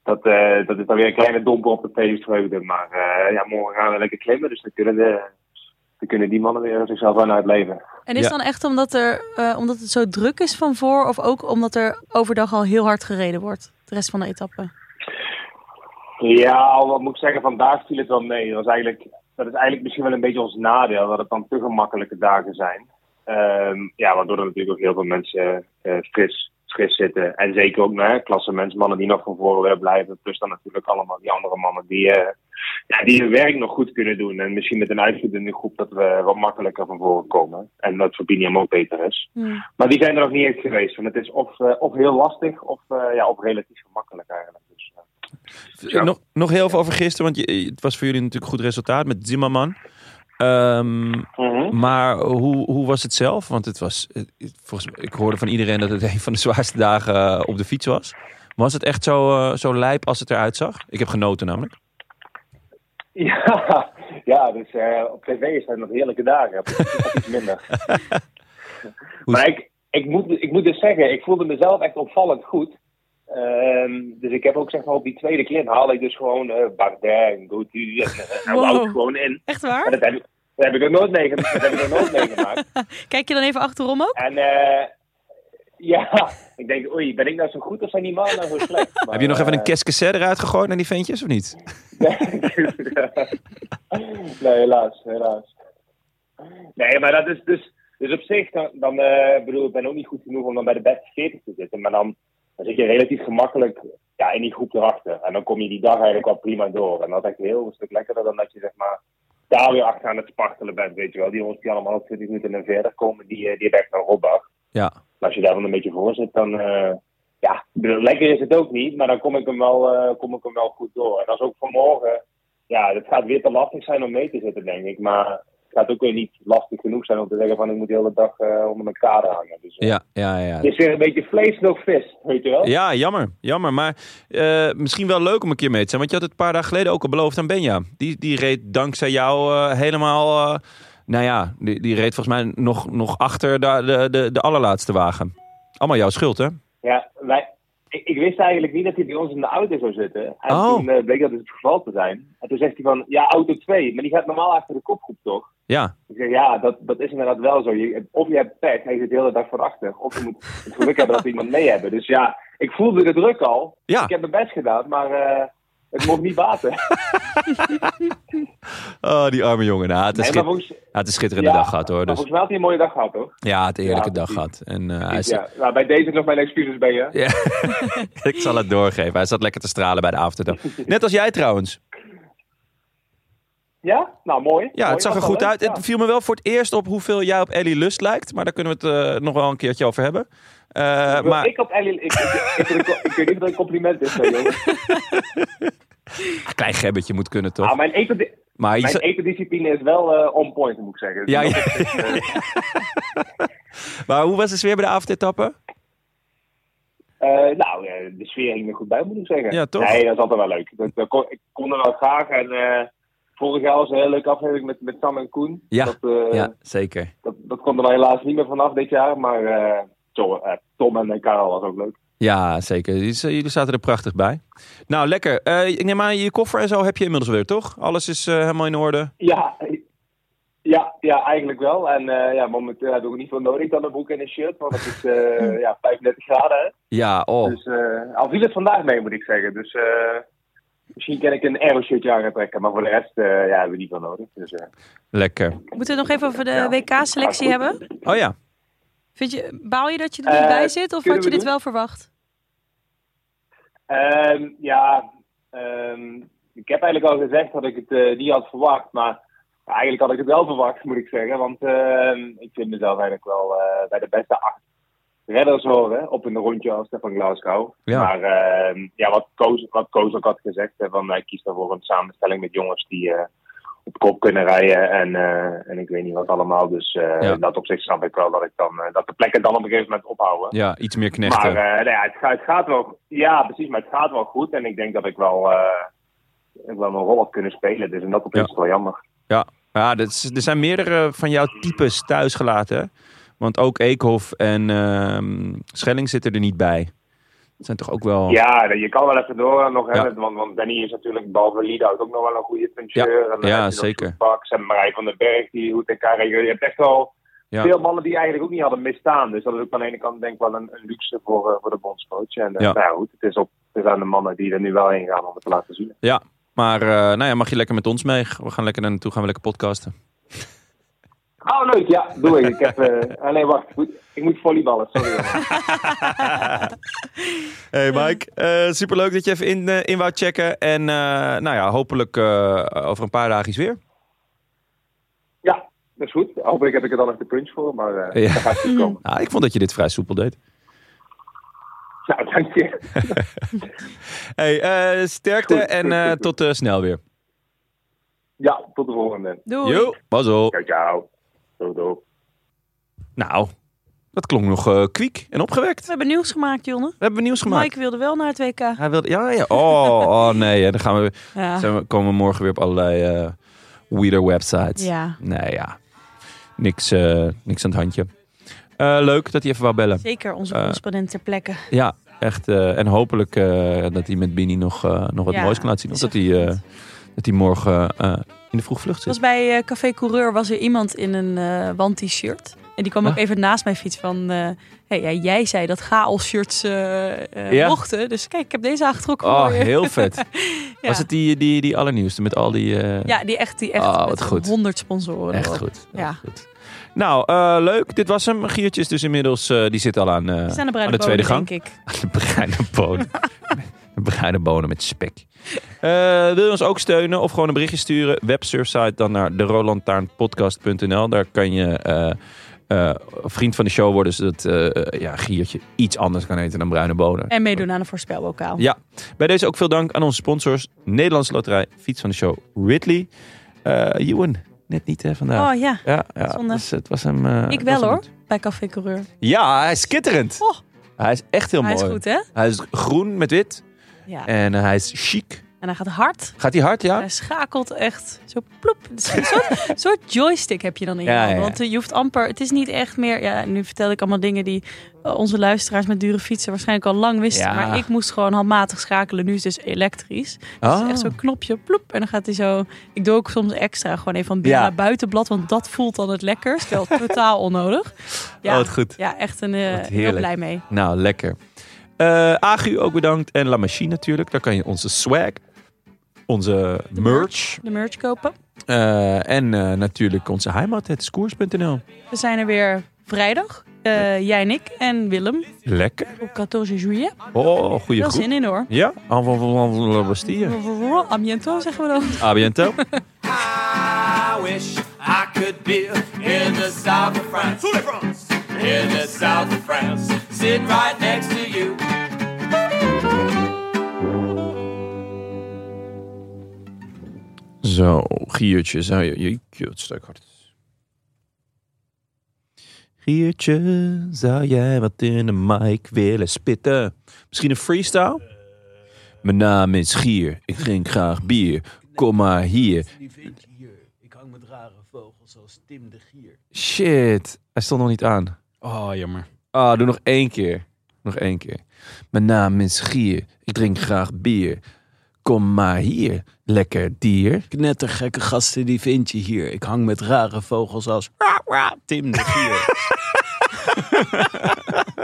Speaker 5: dat, eh, dat is dan weer een kleine domper op de feestvreugde. Maar eh, ja, morgen gaan we lekker klimmen. Dus dan kunnen, de, dan kunnen die mannen weer zichzelf aan uitleven.
Speaker 2: En is
Speaker 1: Ja.
Speaker 2: dan echt omdat, er, eh, omdat het zo druk is van voor, of ook omdat er overdag al heel hard gereden wordt? De rest van de etappe.
Speaker 5: Ja, al wat moet ik zeggen, vandaag viel het wel mee. Dat, was eigenlijk, dat is eigenlijk misschien wel een beetje ons nadeel, dat het dan te gemakkelijke dagen zijn. Ehm, ja, waardoor er natuurlijk ook heel veel mensen eh, fris, fris zitten. En zeker ook nou, klassementsmannen die nog van voren willen blijven. Plus dan natuurlijk allemaal die andere mannen die, eh, ja, die hun werk nog goed kunnen doen. En misschien met een uitgedunde groep dat we wat makkelijker van voren komen. En dat voor Biniam ook beter is.
Speaker 2: Hmm.
Speaker 5: Maar die zijn er nog niet echt geweest. Want het is of, eh, of heel lastig of, eh, ja, of relatief gemakkelijk eigenlijk. Dus, eh, Ja.
Speaker 1: Nog, nog heel veel over gisteren, want je, het was voor jullie natuurlijk een goed resultaat met Zimmerman. Ehm,
Speaker 5: mhm.
Speaker 1: maar hoe, hoe was het zelf? Want het was, het- volgens ik hoorde van iedereen dat het een van de zwaarste dagen eh, op de fiets was. Was het echt zo, eh, zo lijp als het eruit zag? Ik heb genoten namelijk.
Speaker 5: Ja, ja dus eh, op tv zijn nog heerlijke dagen. Iets minder. Maar ik, ik, moet, ik moet dus zeggen, ik voelde mezelf echt opvallend goed. Ehm, dus ik heb ook zeg maar op die tweede klim haalde ik dus gewoon eh Bardet en Gauthier en, en
Speaker 2: Wow.
Speaker 5: Wout gewoon in.
Speaker 2: Echt waar?
Speaker 5: dat heb, ik- dat heb ik nog nooit meegemaakt. Dat heb ik nooit meegemaakt.
Speaker 2: Kijk je dan even achterom ook?
Speaker 5: En eh, ja, ik denk, oei, ben ik nou zo goed of zijn die mannen nou zo slecht? Maar,
Speaker 1: heb je nog even een
Speaker 5: eh,
Speaker 1: keskesset eruit gegooid naar die ventjes of niet?
Speaker 5: nee, helaas, helaas. Nee, maar dat is dus, dus op zich, dan, dan eh, bedoel ik ben ook niet goed genoeg om dan bij de beste 40 te zitten. Maar dan, dan zit je relatief gemakkelijk ja, in die groep erachter. En dan kom je die dag eigenlijk wel prima door. En dat is echt heel een stuk lekkerder dan dat je zeg maar daar weer achter aan het spartelen bent, weet je wel. Die jongens die allemaal op 20 minuten en verder komen, die, eh, die echt een rotdag.
Speaker 1: Ja.
Speaker 5: Maar als je daar dan een beetje voor zit, dan... eh, ja, lekker is het ook niet, maar dan kom ik hem wel, eh, kom ik hem wel goed door. En dat is ook vanmorgen... Ja, het gaat weer te lastig zijn om mee te zitten, denk ik. Maar gaat ook weer niet lastig genoeg zijn om te zeggen van... ik moet de hele dag eh, onder mijn kader hangen. Dus, eh,
Speaker 1: Ja, ja, ja.
Speaker 5: Het is weer een beetje vlees nog vis, weet je wel?
Speaker 1: Ja, jammer. Jammer. Maar eh, misschien wel leuk om een keer mee te zijn. Want je had het een paar dagen geleden ook al beloofd aan Benja. Die, die reed dankzij jou eh, helemaal... eh, nou ja, die, die reed volgens mij nog, nog achter de, de, de, de allerlaatste wagen. Allemaal jouw schuld, hè?
Speaker 5: Ja, wij, ik, ik wist eigenlijk niet dat hij bij ons in de auto zou zitten. En
Speaker 1: Oh.
Speaker 5: toen eh, bleek dat het geval te zijn. En toen zegt hij van, ja, auto 2, maar die gaat normaal achter de kopgroep, toch?
Speaker 1: Ja.
Speaker 5: Ik zeg, ja, dat, dat is inderdaad wel zo. Je, of je hebt pech en je zit de hele dag van achter. Of je moet het geluk hebben dat we iemand mee hebben. Dus ja, ik voelde de druk al.
Speaker 1: Ja.
Speaker 5: Ik heb mijn best gedaan, maar eh, het mocht niet baten.
Speaker 1: Oh, die arme jongen. Nou, het is,
Speaker 5: Nee,
Speaker 1: had een schitterende
Speaker 5: ja,
Speaker 1: dag gehad, hoor. Dus,
Speaker 5: volgens mij had hij een mooie dag gehad, toch?
Speaker 1: ja, het
Speaker 5: Ja,
Speaker 1: dag gehad. En eh, hij
Speaker 5: ja. Nou, bij deze nog mijn excuses bij je.
Speaker 1: Ja. ik zal het doorgeven. Hij zat lekker te stralen bij de afterdag. Net als jij trouwens.
Speaker 5: Ja? Nou, mooi.
Speaker 1: Ja,
Speaker 5: Mooi,
Speaker 1: het zag er goed uit. Het viel me wel voor het eerst op hoeveel jij op Ellie Lust lijkt. Maar daar kunnen we het eh, nog wel een keertje over hebben. Eh, maar
Speaker 5: Ik op Ellie, ik, ik, ik, weet niet of dat een compliment is, hè, jongen.
Speaker 1: een klein gebbetje moet kunnen, toch?
Speaker 5: Ah, mijn eten,
Speaker 1: maar
Speaker 5: Mijn etendiscipline is wel eh, on point, moet ik zeggen. Dus
Speaker 1: Ja,
Speaker 5: eh,
Speaker 1: maar hoe was de sfeer bij de avondetappe?
Speaker 5: Eh, nou, de sfeer hing er goed bij, moet ik zeggen.
Speaker 1: Ja, toch?
Speaker 5: Nee, dat is altijd wel leuk. Dat, dat kon, ik kon er wel graag. En eh, vorig jaar was een hele leuke aflevering met, met Sam en Koen.
Speaker 1: Ja,
Speaker 5: Dat, eh,
Speaker 1: Ja, zeker.
Speaker 5: dat, dat kwam er wel helaas niet meer vanaf dit jaar. Maar eh, Tom, eh, Tom en Karel was ook leuk.
Speaker 1: Ja, zeker. Jullie, zaten er prachtig bij. Nou, lekker. Eh, ik neem aan, je koffer en zo heb je inmiddels weer, toch? Alles is eh, helemaal in orde.
Speaker 5: Ja, ja, ja, eigenlijk wel. En eh, ja, momenteel heb ik niet veel nodig dan een broek en een shirt. Want het is eh, ja, 35 graden. Hè?
Speaker 1: Ja, oh.
Speaker 5: Dus eh, al viel het vandaag mee, moet ik zeggen. Dus eh, misschien kan ik een aero shirtje aan gaan trekken. Maar voor de rest eh, ja, hebben we niet veel nodig. Dus, eh,
Speaker 1: Lekker.
Speaker 2: Moeten we het nog even over de
Speaker 5: Ja.
Speaker 2: WK-selectie hebben?
Speaker 1: Oh ja.
Speaker 2: Vind je, baal je dat je er niet
Speaker 5: Eh,
Speaker 2: bij zit? Of had je
Speaker 5: we
Speaker 2: dit
Speaker 5: doen?
Speaker 2: wel verwacht?
Speaker 5: Ehm, ja, ehm, ik heb eigenlijk al gezegd dat ik het eh, niet had verwacht. Maar eigenlijk had ik het wel verwacht, moet ik zeggen. Want ehm, ik vind mezelf eigenlijk wel eh, bij de beste acht redders horen op een rondje als van Glasgow.
Speaker 1: Ja.
Speaker 5: Maar ehm, ja, wat Koos, wat Koos ook had gezegd, hè, van hij kiest daarvoor een samenstelling met jongens die eh, op kop kunnen rijden. En, eh, en ik weet niet wat allemaal. Dus
Speaker 1: Ja.
Speaker 5: in dat opzicht snap ik wel dat, ik dan, eh, dat de plekken dan op een gegeven moment ophouden.
Speaker 1: Ja, iets meer knechten.
Speaker 5: Maar nee, het, gaat, het gaat wel. Ja, precies, maar het gaat wel goed. En ik denk dat ik wel, ik wel een rol heb kunnen spelen. Dus in dat opzicht
Speaker 1: Ja.
Speaker 5: is het wel jammer.
Speaker 1: Ja, is- er zijn meerdere van jouw types thuis gelaten. hè? Want ook Eekhoff en ehm, Schelling zitten er niet bij. Dat zijn toch ook wel...
Speaker 5: Ja, je kan wel even door nog
Speaker 1: Oh. Ja.
Speaker 5: hebben. Want, want Danny is natuurlijk, behalve Liedhout, ook nog wel een goede puncheur.
Speaker 1: Ja,
Speaker 5: En
Speaker 1: ja,
Speaker 5: nog
Speaker 1: zeker.
Speaker 5: En Marij van den Berg, die goed in elkaar. Je hebt echt wel
Speaker 1: Ja.
Speaker 5: veel mannen die eigenlijk ook niet hadden misstaan. Dus dat is ook aan de ene kant denk ik wel een, een luxe voor, eh, voor de bondscoach. En eh,
Speaker 1: Ja.
Speaker 5: nou ja, goed, het is, op, het is aan de mannen die er nu wel heen gaan om het te laten zien.
Speaker 1: Maar eh, nou ja, mag je lekker met ons mee? We gaan lekker naar naartoe, gaan we lekker podcasten.
Speaker 5: Oh, leuk, ja, doe ik. ik heb, ah, nee, wacht, ik moet, ik moet volleyballen, sorry.
Speaker 1: Hey Mike, eh, superleuk dat je even in, eh, in wou checken. En eh, nou ja, hopelijk eh, over een paar dagen weer.
Speaker 5: Ja, dat is goed. Hopelijk heb ik er dan nog de punch voor, maar eh
Speaker 1: Ja.
Speaker 5: dat gaat goed komen.
Speaker 1: Nou, ik vond dat je dit vrij soepel deed.
Speaker 5: Nou, dank je.
Speaker 1: Hey, eh, sterkte
Speaker 5: Goed,
Speaker 1: en
Speaker 5: goed,
Speaker 1: eh,
Speaker 5: goed, goed.
Speaker 1: tot snel weer.
Speaker 5: Ja, tot de volgende.
Speaker 2: Doei.
Speaker 1: Jo, pas op.
Speaker 5: Ciao, ciao. Doei.
Speaker 1: Nou, dat klonk nog eh, kwiek en opgewekt.
Speaker 2: We hebben nieuws gemaakt, Jonne.
Speaker 1: We hebben nieuws gemaakt.
Speaker 2: Mike wilde wel naar het WK.
Speaker 1: Hij wilde, ja, ja. Oh, oh nee, hè, dan gaan we,
Speaker 2: Ja.
Speaker 1: zijn we, komen we morgen weer op allerlei eh weirder websites.
Speaker 2: ja,
Speaker 1: Nee, ja. Niks, eh, niks aan het handje. Eh, leuk dat hij even wou bellen.
Speaker 2: zeker onze correspondent ter plekke.
Speaker 1: Ja, echt. eh, en hopelijk eh, dat hij met Bini nog, eh, nog wat
Speaker 2: Ja,
Speaker 1: moois kan laten zien. Of dat hij, eh. Dat hij morgen eh, in de vroeg vlucht
Speaker 2: was
Speaker 1: zit.
Speaker 2: bij eh, Café Coureur was er iemand in een eh wand-t-shirt. En die kwam ook
Speaker 1: Ja.
Speaker 2: even naast mij fiets van... hey, ja, jij zei dat chaos-shirts
Speaker 1: Ja.
Speaker 2: mochten. Dus kijk, ik heb deze aangetrokken
Speaker 1: Oh, heel vet. Was het die, die, die allernieuwste met al die...
Speaker 2: Ja, die echt, die echt
Speaker 1: Oh,
Speaker 2: met
Speaker 1: goed.
Speaker 2: 100 sponsoren.
Speaker 1: Echt goed.
Speaker 2: Ja.
Speaker 1: Echt goed. Nou, leuk. Dit was hem. Giertje is dus inmiddels... die zit al aan,
Speaker 2: zijn de
Speaker 1: aan de tweede gang.
Speaker 2: denk ik.
Speaker 1: De bruine bonen. Bruine bonen met spek. Eh, wil je ons ook steunen of gewoon een berichtje sturen? Websurfsite dan naar de rolandtaarnpodcast.nl. Daar kan je eh, eh, vriend van de show worden, zodat ja, Giertje iets anders kan eten dan bruine bonen.
Speaker 2: En meedoen aan een voorspelbokaal.
Speaker 1: Ja, bij deze ook veel dank aan onze sponsors. Nederlandse Loterij, fiets van de show Ridley. Ewan, net niet hè, vandaag.
Speaker 2: Oh ja,
Speaker 1: ja, ja dus het was hem...
Speaker 2: ik wel hoor, bij Café Coureur.
Speaker 1: Ja, hij is skitterend.
Speaker 2: Oh.
Speaker 1: Hij is echt heel
Speaker 2: Hij is
Speaker 1: mooi.
Speaker 2: goed hè?
Speaker 1: Hij is groen met wit.
Speaker 2: Ja.
Speaker 1: En eh, hij is chic.
Speaker 2: En hij gaat hard.
Speaker 1: Gaat hij hard, ja?
Speaker 2: Hij schakelt echt zo ploep. Een soort, soort joystick heb je dan in je
Speaker 1: Ja,
Speaker 2: handen. Want eh, je hoeft amper... Het is niet echt meer... Ja, nu vertel ik allemaal dingen die eh, onze luisteraars met dure fietsen waarschijnlijk al lang wisten.
Speaker 1: Ja.
Speaker 2: Maar ik moest gewoon handmatig schakelen. Nu is het dus elektrisch. Dus het
Speaker 1: Oh.
Speaker 2: is echt zo'n knopje, ploep. En dan gaat hij zo... Ik doe ook soms extra gewoon even van binnen
Speaker 1: Ja.
Speaker 2: naar buitenblad. Want dat voelt dan het lekkerst. Wel totaal onnodig. Ja,
Speaker 1: Oh, goed.
Speaker 2: ja echt een, heel blij mee.
Speaker 1: Nou, lekker. Eh Agu ook bedankt. En La Machine natuurlijk. Daar kan je onze swag, onze merch.
Speaker 2: De merch kopen.
Speaker 1: eh, en eh, natuurlijk onze heimat, het skoers.nl.
Speaker 2: We zijn er weer vrijdag. Eh, jij en ik en Willem
Speaker 1: Lekker.
Speaker 2: op 14 juillet.
Speaker 1: Oh, goede groep.
Speaker 2: zin in hoor.
Speaker 1: Ja, avant van La Bastille.
Speaker 2: A bientôt, zeggen we dan.
Speaker 1: A.
Speaker 6: I wish I could be in the south of France. In the south of France. Sitting right next to you.
Speaker 1: Zo, Giertje, zou je... je kut, stuk hard. Giertje, zou jij wat in de mic willen spitten? Misschien een freestyle? Mijn naam is Gier, ik drink graag bier. Kom maar hier.
Speaker 3: Ik hang met rare vogels zoals Tim de Gier.
Speaker 1: Shit, hij stond nog niet aan.
Speaker 3: Oh, jammer.
Speaker 1: Ah, doe nog één keer. Nog één keer. Mijn naam is Gier, ik drink graag bier. Kom maar hier, lekker dier.
Speaker 3: Knettergekke gasten, die vind je hier. Ik hang met rare vogels als Tim de Gier.